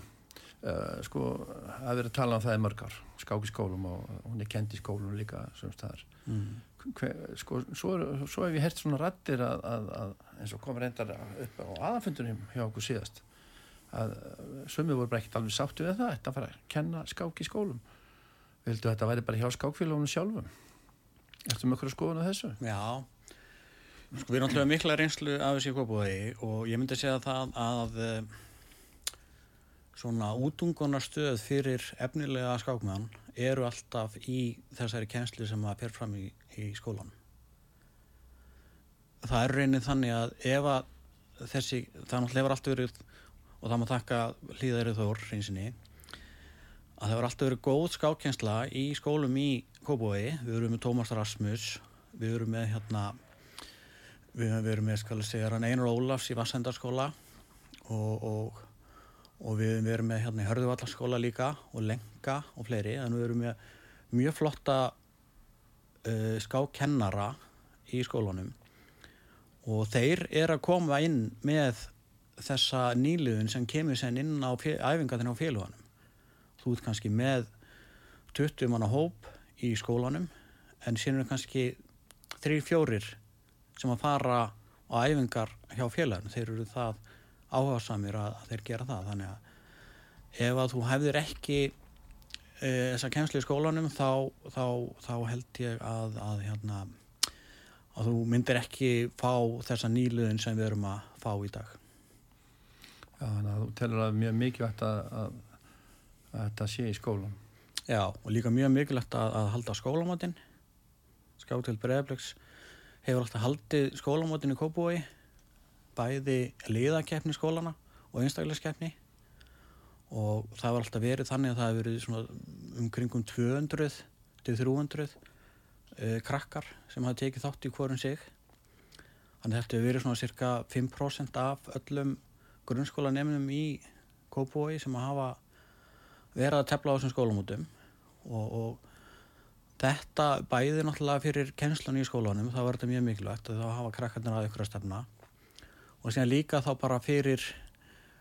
uh, sko, það er verið að tala um það í mörgar skák í skólum og hún er kend í skólum líka sem staðar mm. Hver, sko, svo, svo hef ég hert svona rættir að, að, að eins og kom reyndar upp á aðanfundunum hjá okkur síðast að sumið voru bara ekkert alveg sáttu við það þetta að fara að kenna skák í skólum. Vildu þetta væri bara hjá skákfélagunum sjálfum? Ertu með okkur að skoðuna þessu? Já, sko við erum alltaf mikla reynslu af þessi kópúði og ég myndi segja það að eh, svona útungunarstöð fyrir efnilega skákmann eru alltaf í þessari kenslu sem að per fram í, í skólan. Það er reynið þannig að ef að þessi, náttúrulega hefur alltaf verið og það má þakka hlýðari þór reynsinni að það hefur alltaf verið góð skákjensla í skólum í Kópavogi, við erum með Tómas Rasmus, við erum með hérna, við verið með, skal ég segja, hann Einar Ólafs í Vassendarskóla og, og, og við verið með hérna í Hörðuvallaskóla líka og Lenka og fleiri, þannig við erum með mjög flotta uh, skákennara í skólanum og þeir eru að koma inn með þessa nýliðun sem kemur sen inn á æfingatinn á félaganum. Þú ert kannski með 20 manna hóp í skólanum en síðan er kannski 3-4 sem að fara á æfingar hjá félaginu. Þeir eru það áhuga samir að, þeir gera það. Þannig að ef að þú hefðir ekki þessa kemsli í skólanum þá, þá, þá held ég að, að, hérna, að þú myndir ekki fá þessa nýluðin sem við erum að fá í dag. Já, þannig að þú telur að mjög mikilvægt að, að, að þetta sé í skólan. Já, og líka mjög mikilvægt að, að halda skólamótin. Skátil Breiðabliks hefur alltaf haldið skólamótin í Kópúi, bæði liðakeppni skólana og einstaklegskeppni og það var alltaf verið þannig að það hefur verið umkringum 200 til 300 uh, krakkar sem hafa tekið þátt í hvorum sig. Þannig að þetta hefur verið svona cirka 5% af öllum grunnskólanemnum í Kópúi sem hafa verið að tefla á þessum skólamótum og, og þetta bæði náttúrulega fyrir kennslan í skólanum, þá var þetta mjög mikilvægt að þá hafa krakkarnir að ykkur að stefna og síðan líka þá bara fyrir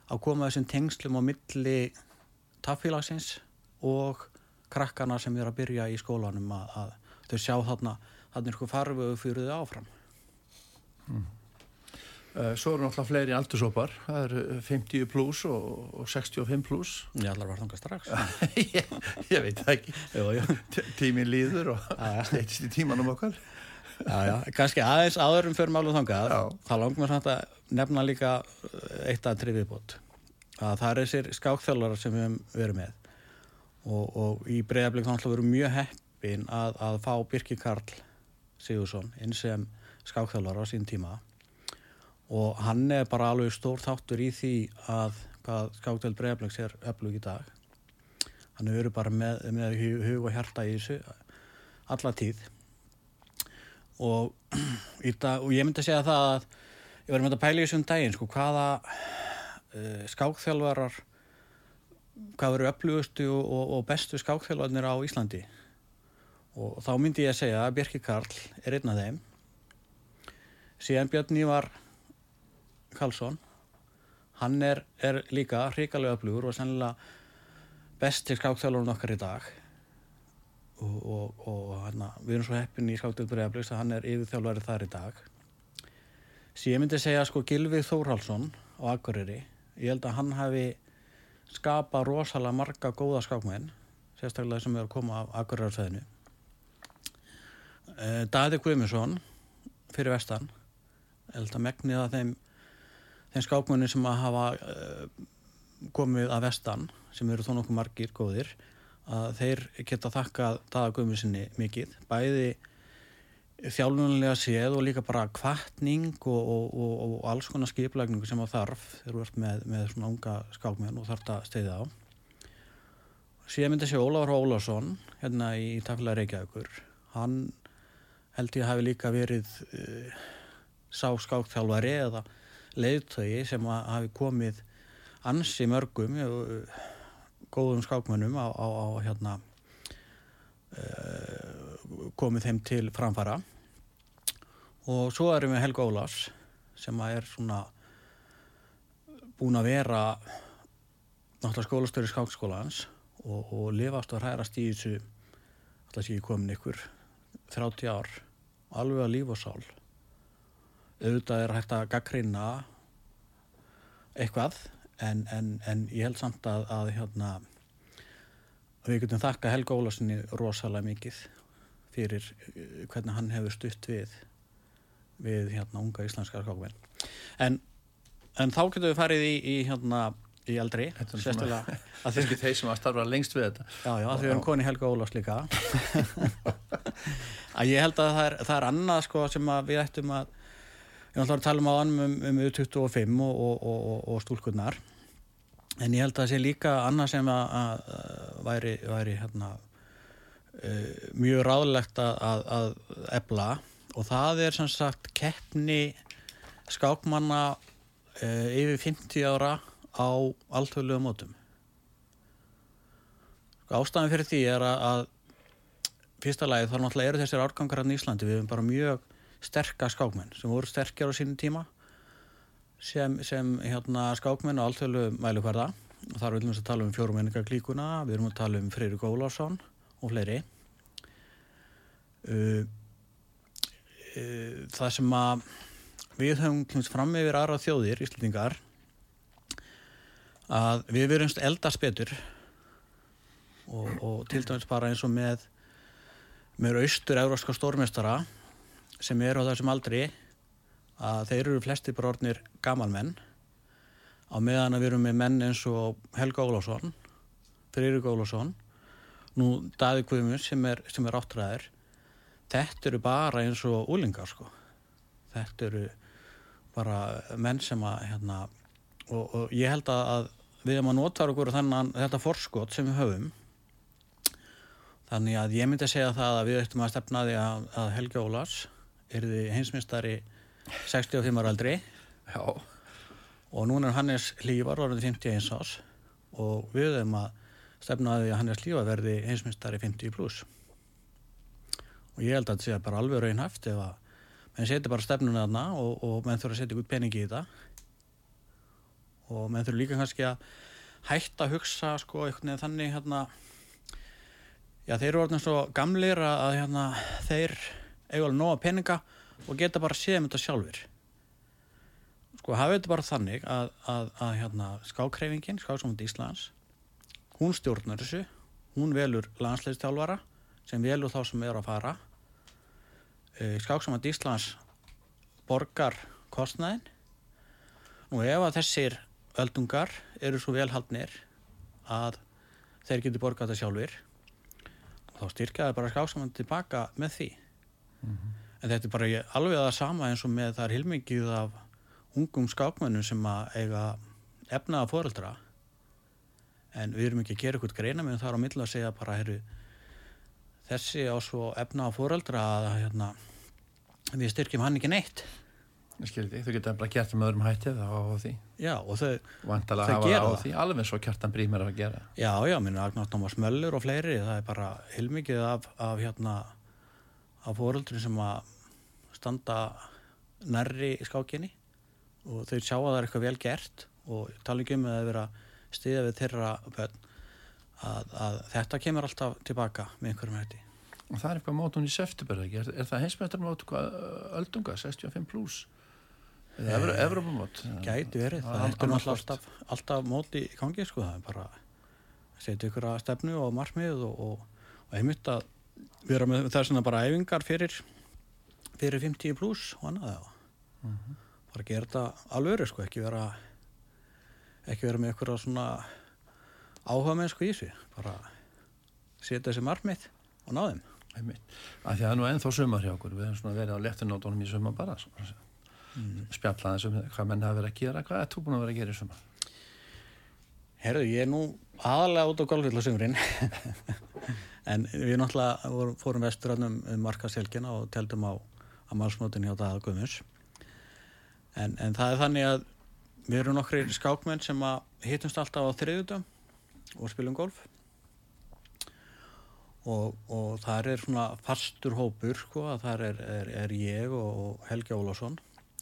að koma þessum tengslum á milli taffélagsins og krakkarna sem er að byrja í skólanum að, að þau sjá þarna þarna er sko farfögu fyrir þau áfram Eh, Svo eru náttúrulega fleiri aldursópar, það eru 50 pluss og, og 65 pluss. Ég allar var þangað strax ég, ég veit það ekki, Jú, jú. T- tíminn líður og steytist í tímanum okkar. Kannski aðeins áðurum fyrir málum þangað, þá langar mér samt að nefna líka uh, eitt að trifiðbót. Að það er þessir skákþjálfarar sem við verið með og, og í breyðablík þá náttúrulega verið mjög heppin að, að fá Birki Karl Sigursson inn sem skákþjálfara á sín tíma og hann er bara alveg stór þáttur í því að hvað skákþjálf breyðablíks er öflug í dag. Hann verið bara með, með hu- hug og hjarta í þessu alla tíð og, dag, og ég myndi að segja það að ég var með að pæla í þessum daginn sko, hvaða uh, skákþjálfarar hvað verður öflugustu og, og, bestu skákþjálfarnir á Íslandi? Og þá myndi ég að segja að Björki Karl er einn af þeim. Síðan Björn Ívar Karlsson hann er, er líka hrikalega öflugur og sennilega besti skákþjálfarinn okkar í dag og, og, og hana, við erum svo heppin í skáttil bregðarblíks að hann er yfirþjálfari þar í dag. Síðan ég myndi segja sko Gilvið Þórhalsson á Akureyri ég held að hann hafi skapað rosalega marga góða skákmenn sérstaklega sem er að koma af Akureyrarsæðinu Daði Guðmundsson fyrir vestan ég held að megnið að þeim þeim skákmennin sem að hafa uh, komið að vestan sem eru þó nokkuð margir góðir að þeir geta þakkað Daða Guðmundssoni mikið, bæði þjálfunlega séð og líka bara kvartning og, og, og, og alls konar skiplækningu sem að þarf þegar þú ert með, með svona unga skákmenn og þarf að steyða á síðan myndi sé Ólafur Ólafsson hérna í Tafla Reykjavíkur. Hann held ég hafi líka verið uh, sá skákþjálfari eða leiðtögi sem að hafi komið ansi mörgum uh, góðum skákmönnum á, á, á hérna uh, komið þeim til framfara. Og svo erum við Helga Ólafs sem er svona búin að vera náttúrulega skólastöri skákskólans og, og lifast og hrærast í þessu alltaf sé ég komin ykkur 30 ár. Alveg að líf og sál. Auðvitað er hægt að gaggrina eitthvað en, en, en ég held samt að, að hérna að við getum þakka Helga Ólarssoni rosalega mikið fyrir uh, hvernig hann hefur stutt við við hérna unga íslenskar skákmenn en, en þá getum við farið í, í hérna í svona- sérstaklega að Það því, er ekki þeir sem að starfa lengst við þetta. já, já, að því við erum koni Helga Ólafs líka. Að ég held að það er, það er annað sko sem að við ættum að ég ætla að tala um á annum um, um U25 og, og, og, og, og stúlkunnar en ég held að það sé líka annað sem að, að, væri, væri hérna, uh, mjög ráðlegt að, að, ebla og það er sem sagt keppni skákmanna uh, yfir 50 ára á alltölu mótum. Ástæðan fyrir því er að, að fyrsta lagi þá náttúrulega eru þessir árgangar í Íslandi. Við erum bara mjög sterka skákmenn sem voru sterkjar á sínum tíma sem, sem hérna, skákmenn á alltölu mælukvarða og þar viljum við að tala um fjórumenninga klíkuna við erum að tala um Freyri Gólásson og fleiri. Uh, uh, það sem að við höfum kemst fram yfir aðra þjóðir, Íslandingar að við verumst eldast betur og, og til dæmis bara eins og með með austur európska stórmestara sem eru á þessum aldri að þeir eru flesti bara orðnir gamalmenn á meðan að við erum með menn eins og Helga Ólásson Freyrík Ólásson nú Daði Guðmund sem er, er áttræðir þetta eru bara eins og úlingar sko. Þetta eru bara menn sem að hérna, og, og ég held að, við erum að nota okkur þannig þetta forskot sem við höfum. Þannig að ég myndi að segja það að við ættum að stefna því að, að Helgi Ólars er því heimsmyndstari 65 ára aldri. Já, og núna er Hannes Lívar orðið 51 ás og við höfum að stefna því að Hannes Lívar verði heimsmyndstari 50 pluss og ég held að þetta sé bara alveg raunhaft ef að menn setja bara stefnuna þarna og, og menn þurfa að setja út peningi í þetta. Og menn þurfa líka kannski að hætta að hugsa sko einhvern veginn þannig hérna. Já þeir eru orðin svo gamlir að að, hérna þeir eiga alveg nóga peninga og geta bara séð um þetta sjálfur sko hafið þetta bara þannig að, að, að hérna skákreifingin, skáksamönd Íslands hún stjórnar þessu hún velur landsleistjálfara sem velur þá sem er að fara. Skáksamönd Íslands borgar kostnæðin nú ef að þessir öldungar eru svo velhaldnir að þeir geti borgað þetta sjálfur þá styrkjaði bara skáksamönd tilbaka með því en þetta er bara alveg það sama eins og með það er hilmingið af ungum skákmönnum sem að eiga efnaða foreldra. En við erum ekki að gera eitthvað greina með þar á milli að segja bara heru, þessi á svo efnaða foreldra að hérna, við styrkjum hann ekki neitt. Því, þú getur bara gert með öðrum hætti þá á því, já og þau, vantalega Þau hafa á því alveg og kjartan brímar að gera. Já já minna Agnars Tómas Möller og fleiri það er bara hilmingið af, af hérna af foreldrin sem að standa nærri skákinni og þau sjá að það er eitthvað vel gert og tala ekki um að það vera stiða við þeirra bönn að, að þetta kemur alltaf tilbaka með einhverjum hætti og það er eitthvað mótun í september ekki? er, er það heimsmættar mót öldunga, 65 pluss eða Evro, Evrópumót gæti verið, Það er er sport. alltaf, alltaf móti í gangi sko, það er bara að setja ykkur að stefnu og markmið og, og, og einmitt að vera með það svona bara æfingar fyrir fyrir 50 pluss og annað já. Mhm. bara gera þetta alvöru sko, ekki vera ekki vera með ykkur svona áhuga með sko í þessu bara setja þessi markmið og ná þeim að að það er nú ennþá sumar hjá okkur við erum svona verið á lettunótonum í sumar bara svona, mm. spjalla þessum hvað menn hafa verið að gera, hvað er þú búin að vera að gera í sumar Herðu, ég er nú aðalega út á golfvill á sumrin en við náttúrulega vorum, fórum vestur um, um markaselgina og teldum á að málsmótin hjá það Guðmunds. En, en það er þannig að við erum nokkri skákmenn sem að hittumst alltaf á þriðutum og spilum golf. Og, og þar er svona fastur hópur sko að þar er, er, er ég og, Helgi Ólásson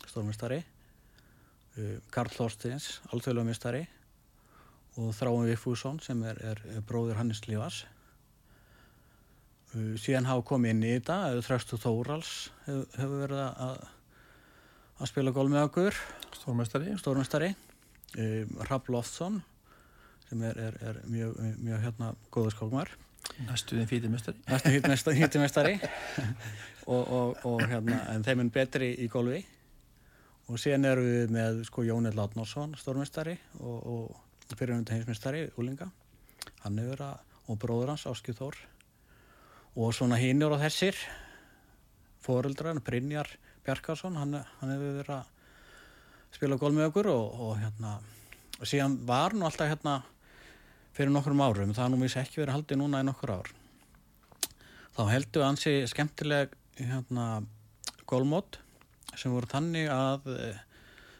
stórmestari uh, Karl Þorstins, alþjóðlega mestari og Þráin Viffússon sem er, er, bróðir Hannes Lífars síðan hafa komið inn í þetta Þröstu Þórals hefur, verið að að spila gól með okkur. Stórmestari stórmestari uh, Rapp Loftsson sem er, er, er mjög, mjög hérna góður skókmar næstuðin fítimestari næstum hýttumestari og, og, og hérna en þeim er betri í gólfi og síðan erum við með sko Jónið Látnarsson stórmestari og, og fyrirhundi heimsmestari Úlinga hann hefur að, og bróður hans Áskið Þór og svona hinnur og þessir foreldrar, Brynjar Bjarkarsson hann, hann hefur verið að spila gól með okkur og, og hérna og síðan var nú alltaf hérna fyrir nokkrum árum, það nú misst ekki verið haldið núna í nokkur ár. Þá heldur ansi skemmtileg hérna gólmót sem voru þannig að e,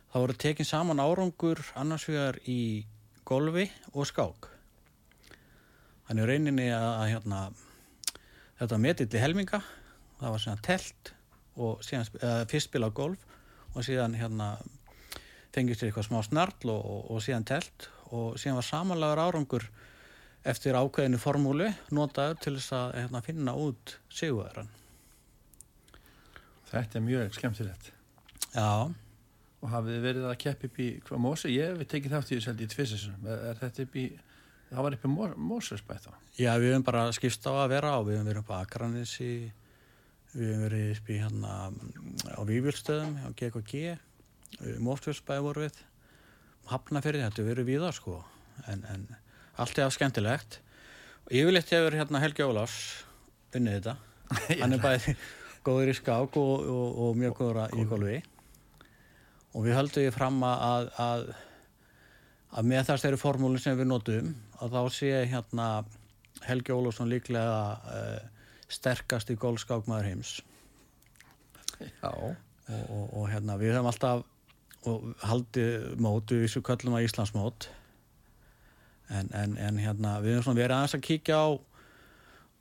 það voru tekin saman árangur annars vegar í golfi og skák. Þannig að, að hérna þetta metill í helminga það var svona telt og síðan, eða, fyrst spila golf og síðan hérna fengist þér eitthvað smá snarl og, og, og síðan telt og síðan var samanlegar árangur eftir ákveðinu formúlu notaður til þess að hérna, finna út sigurverðan. þetta er mjög skemmtilegt. Já, og hafið þið verið að keppa upp í hvað Mósi, ég hef tekið þátt í þessu held í tvisessunum, er, er þetta upp í það var upp í Mósusbæð þá. Já við höfum bara skipst á að vera á, við höfum verið upp á Akranissi, við höfum verið upp í hérna á Vífjöldstöðum, á GKG, Móftvöldsbæði voru við, Hafnafyrði, þetta hefur verið víða sko, en, en allt er af skemmtilegt. Yfirleitt hefur hérna Helgi Ólafs unnið þetta. Hann er bæði góður í skák og, og, og mjög góður í golfi. Og við höldum við fram að, að, að með þess þeirri formúlin sem við notum að þá sé hérna Helgi Ólafsson líklega uh, sterkast í golfskákmaður heims. Já. Og, og, og hérna við höfum alltaf haldið mót við þessu köllum að Íslandsmót en, en, en hérna við höfum verið aðeins að kíkja á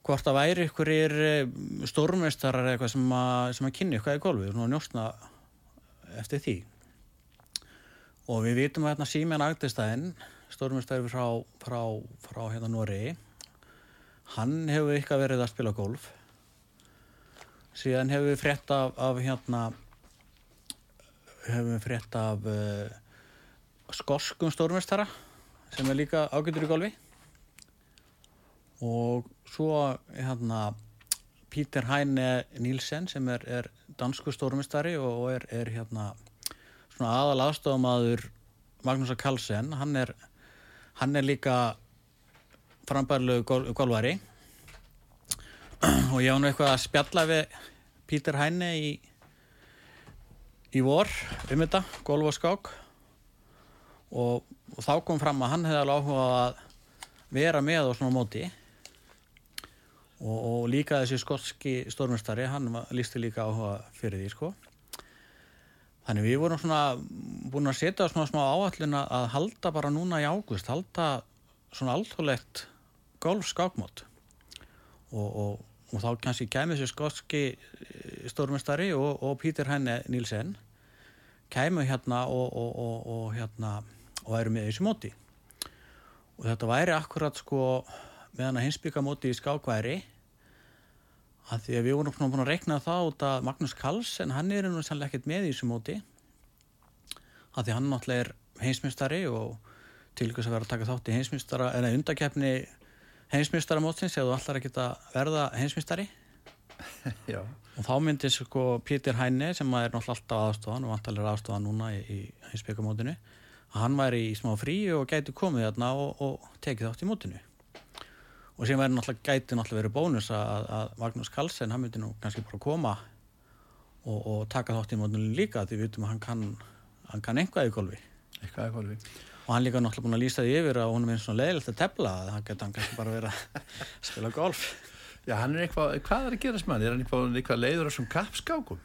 hvort að væri ykkur stórmestarar eitthvað sem að, sem að kynni eitthvað í golfi og njóstna eftir því og við vitum að hérna Símen Agdestæðin stórmestari frá, frá, frá hérna Nóri hann hefur eitthvað verið að spila golf. Síðan hefur við frétt af, af hérna hefur við frétt af uh, skorskum stórmestara sem er líka ágættur í golfi. Og svo hérna Pítur Hæne Nílsen sem er, er dansku stórmestari og er, er hérna svona aðal aðstofamaður Magnúsa Karlsson hann er, hann er líka frambærlegu gol, golvari og ég á nú eitthvað að spjalla við Pítur Hæne í í vor um þetta, golf og skák. Og, og þá kom fram að hann hefði alveg áhuga að vera með á svona móti. Og, og líka þessi skotski stórmestari, hann lísti líka áhuga fyrir því sko þannig við vorum svona búin að setja svona smá áallin að halda bara núna í águst, halda svona alþjóðlegt golfskákmót. Og, og, og þá kannski kemur þessi skotski stórmestari og, og Pítur Henne Nílsen kemur hérna og hérna og væri með þessu móti. Og þetta væri akkurat sko meðan að hinsbyggamóti í skákværi að því að við vorum búin að rekna það út að Magnús Karlsson hann er nú sannlega ekkert með í þessu móti. Að því hann náttúrulega er heimsmystari og til þess að vera að taka þátt í heimsmystara en að undakefni heimsmystara mótsins eða allar að verða heimsmystari og þá myndi sko Pítur Hæne sem er náttúrulega alltaf aðstofan og vantalega aðstofan núna í, í heimsbyggamótinu að hann væri í smá frí og gæti komið þarna og, og tekið þátt í mótinu og sem væri náttúrulega gæti náttúrulega verið bónus að, að Magnús Karlsson hann myndi nú kannski bara koma og, og taka þátt í mótinu líka því við vitum að hann kann, hann kann einhvað í golfi. Eitthvað í golfi. Og hann líka náttúrulega búin að lýsa því yfir að hún er með svona leðilegt að tefla að hann geta hann kannski bara verið að spila golf. Já, hann er eitthvað, hvað er að gera smann? Er hann eitthvað, eitthvað leiður á svon kappskákum?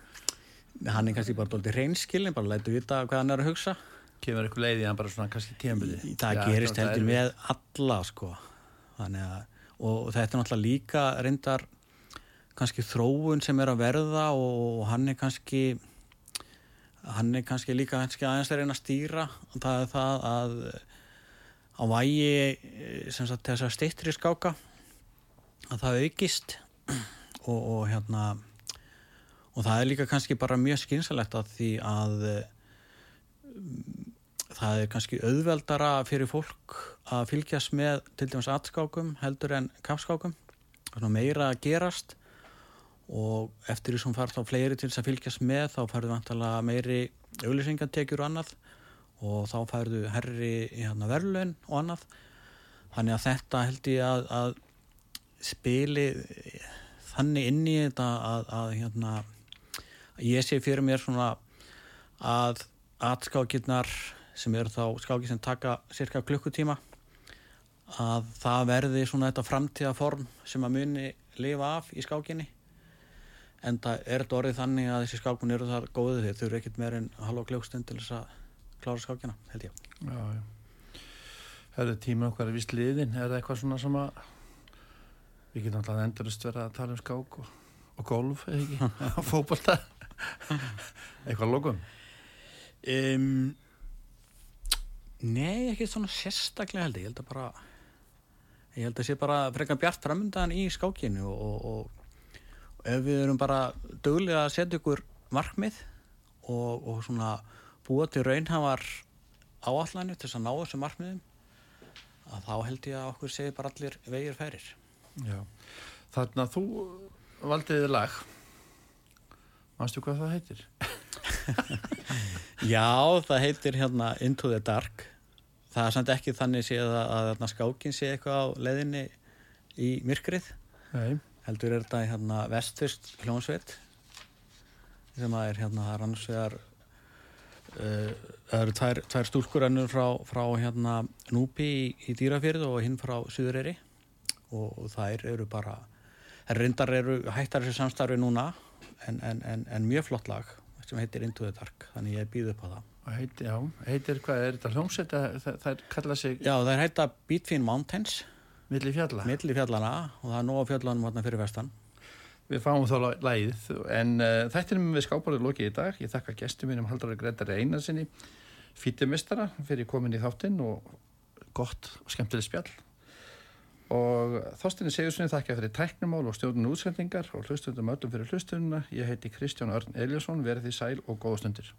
Hann er kannski bara doldið reynskilin, bara lætu vita hvað hann er að hugsa. Kemur eitthvað leiði hann bara svona kannski tíambili Það gerist heldur með alla sko. Þannig að og þetta er náttúrulega líka reyndar kannski þróun sem er að verða og hann er kannski hann er kannski líka kannski aðeins að reyna að stýra. Og það er það að á vægi sem sagt þess að steyttri skáka að það aukist. Og, og hérna og það er líka kannski bara mjög skynsalegt að því að það er kannski auðveldara fyrir fólk að fylgjast með til dæmis atskákum heldur en kapskákum meira að gerast og eftir því sem fara þá fleiri til þess að fylgjast með þá færðu vantalega meiri auðlýsingantekjur og annað og þá færðu herri hérna, verðlun og annað. Þannig að þetta held ég að, að spili þannig inn í þetta að, að hérna, ég sé fyrir mér svona að atskákirnar sem eru þá skákir sem taka cirka klukkutíma að það verði svona þetta framtíðaform sem að muni lifa af í skákinni. En það er þetta orðið þannig að þessi skákun eru þar góðið þeir þau eru ekkit meir en halva kljókstund til þess að klára skákina, held ég. Já, já. Herðu tíma okkar er vist liðin, er það eitthvað svona sem að við getum alltaf endurist verið að tala um skák og, og golf, eða ekki? Fókbalta eitthvað lókum um, Nei, ekki svona sérstaklega held ég, ég held að bara ég held að sé bara frekar bjart framöndan í skákinu og, og, og, og ef við erum bara dögulega að setja ykkur markmið og svona búa til raunhafar áallanir til þess að ná þessu markmiðum að þá held ég að okkur segir bara allir vegir færir. Já, þannig að þú valdiði lag. Mástu hvað það heitir? Já, það heitir hérna Into the Dark það er samt ekki þannig séð að, að skákin sé eitthvað á leðinni í myrkrið. Nei. heldur er þetta hérna vestfyrst hljónsveit sem að er hérna það er annars vegar uh, það eru tvær, tvær stúlkur ennur frá, frá hérna Núpi í, í Dýrafjörð og hinn frá Suðureyri. Og, og þær eru bara reyndar eru hættar þessu samstarfi núna en, en, en, en mjög flott lag sem heitir Into the Dark þannig ég býð upp á það Og Heiti, já, heitir hvað, er þetta hljómsveit að það, það kalla sig Já, þær heita Beatfin Mountains milli fjalla? milli fjallana og það er nóg á fjallanum hérna fyrir vestan Við fáum þá lagið en uh, þættinum við skáparið lokið í dag. Ég þakka gestum mínum Haldari Gretari Einarsinni, fítumistara fyrir komin í þáttinn og gott og skemmtileg spjall. Og þóstinni Sigurssoni þakka fyrir tæknumál og stjórnun útsendingar og hlustundum öllum fyrir hlustununa. Ég heiti Kristján Örn Eliasson, verið því sæl og góða stundir.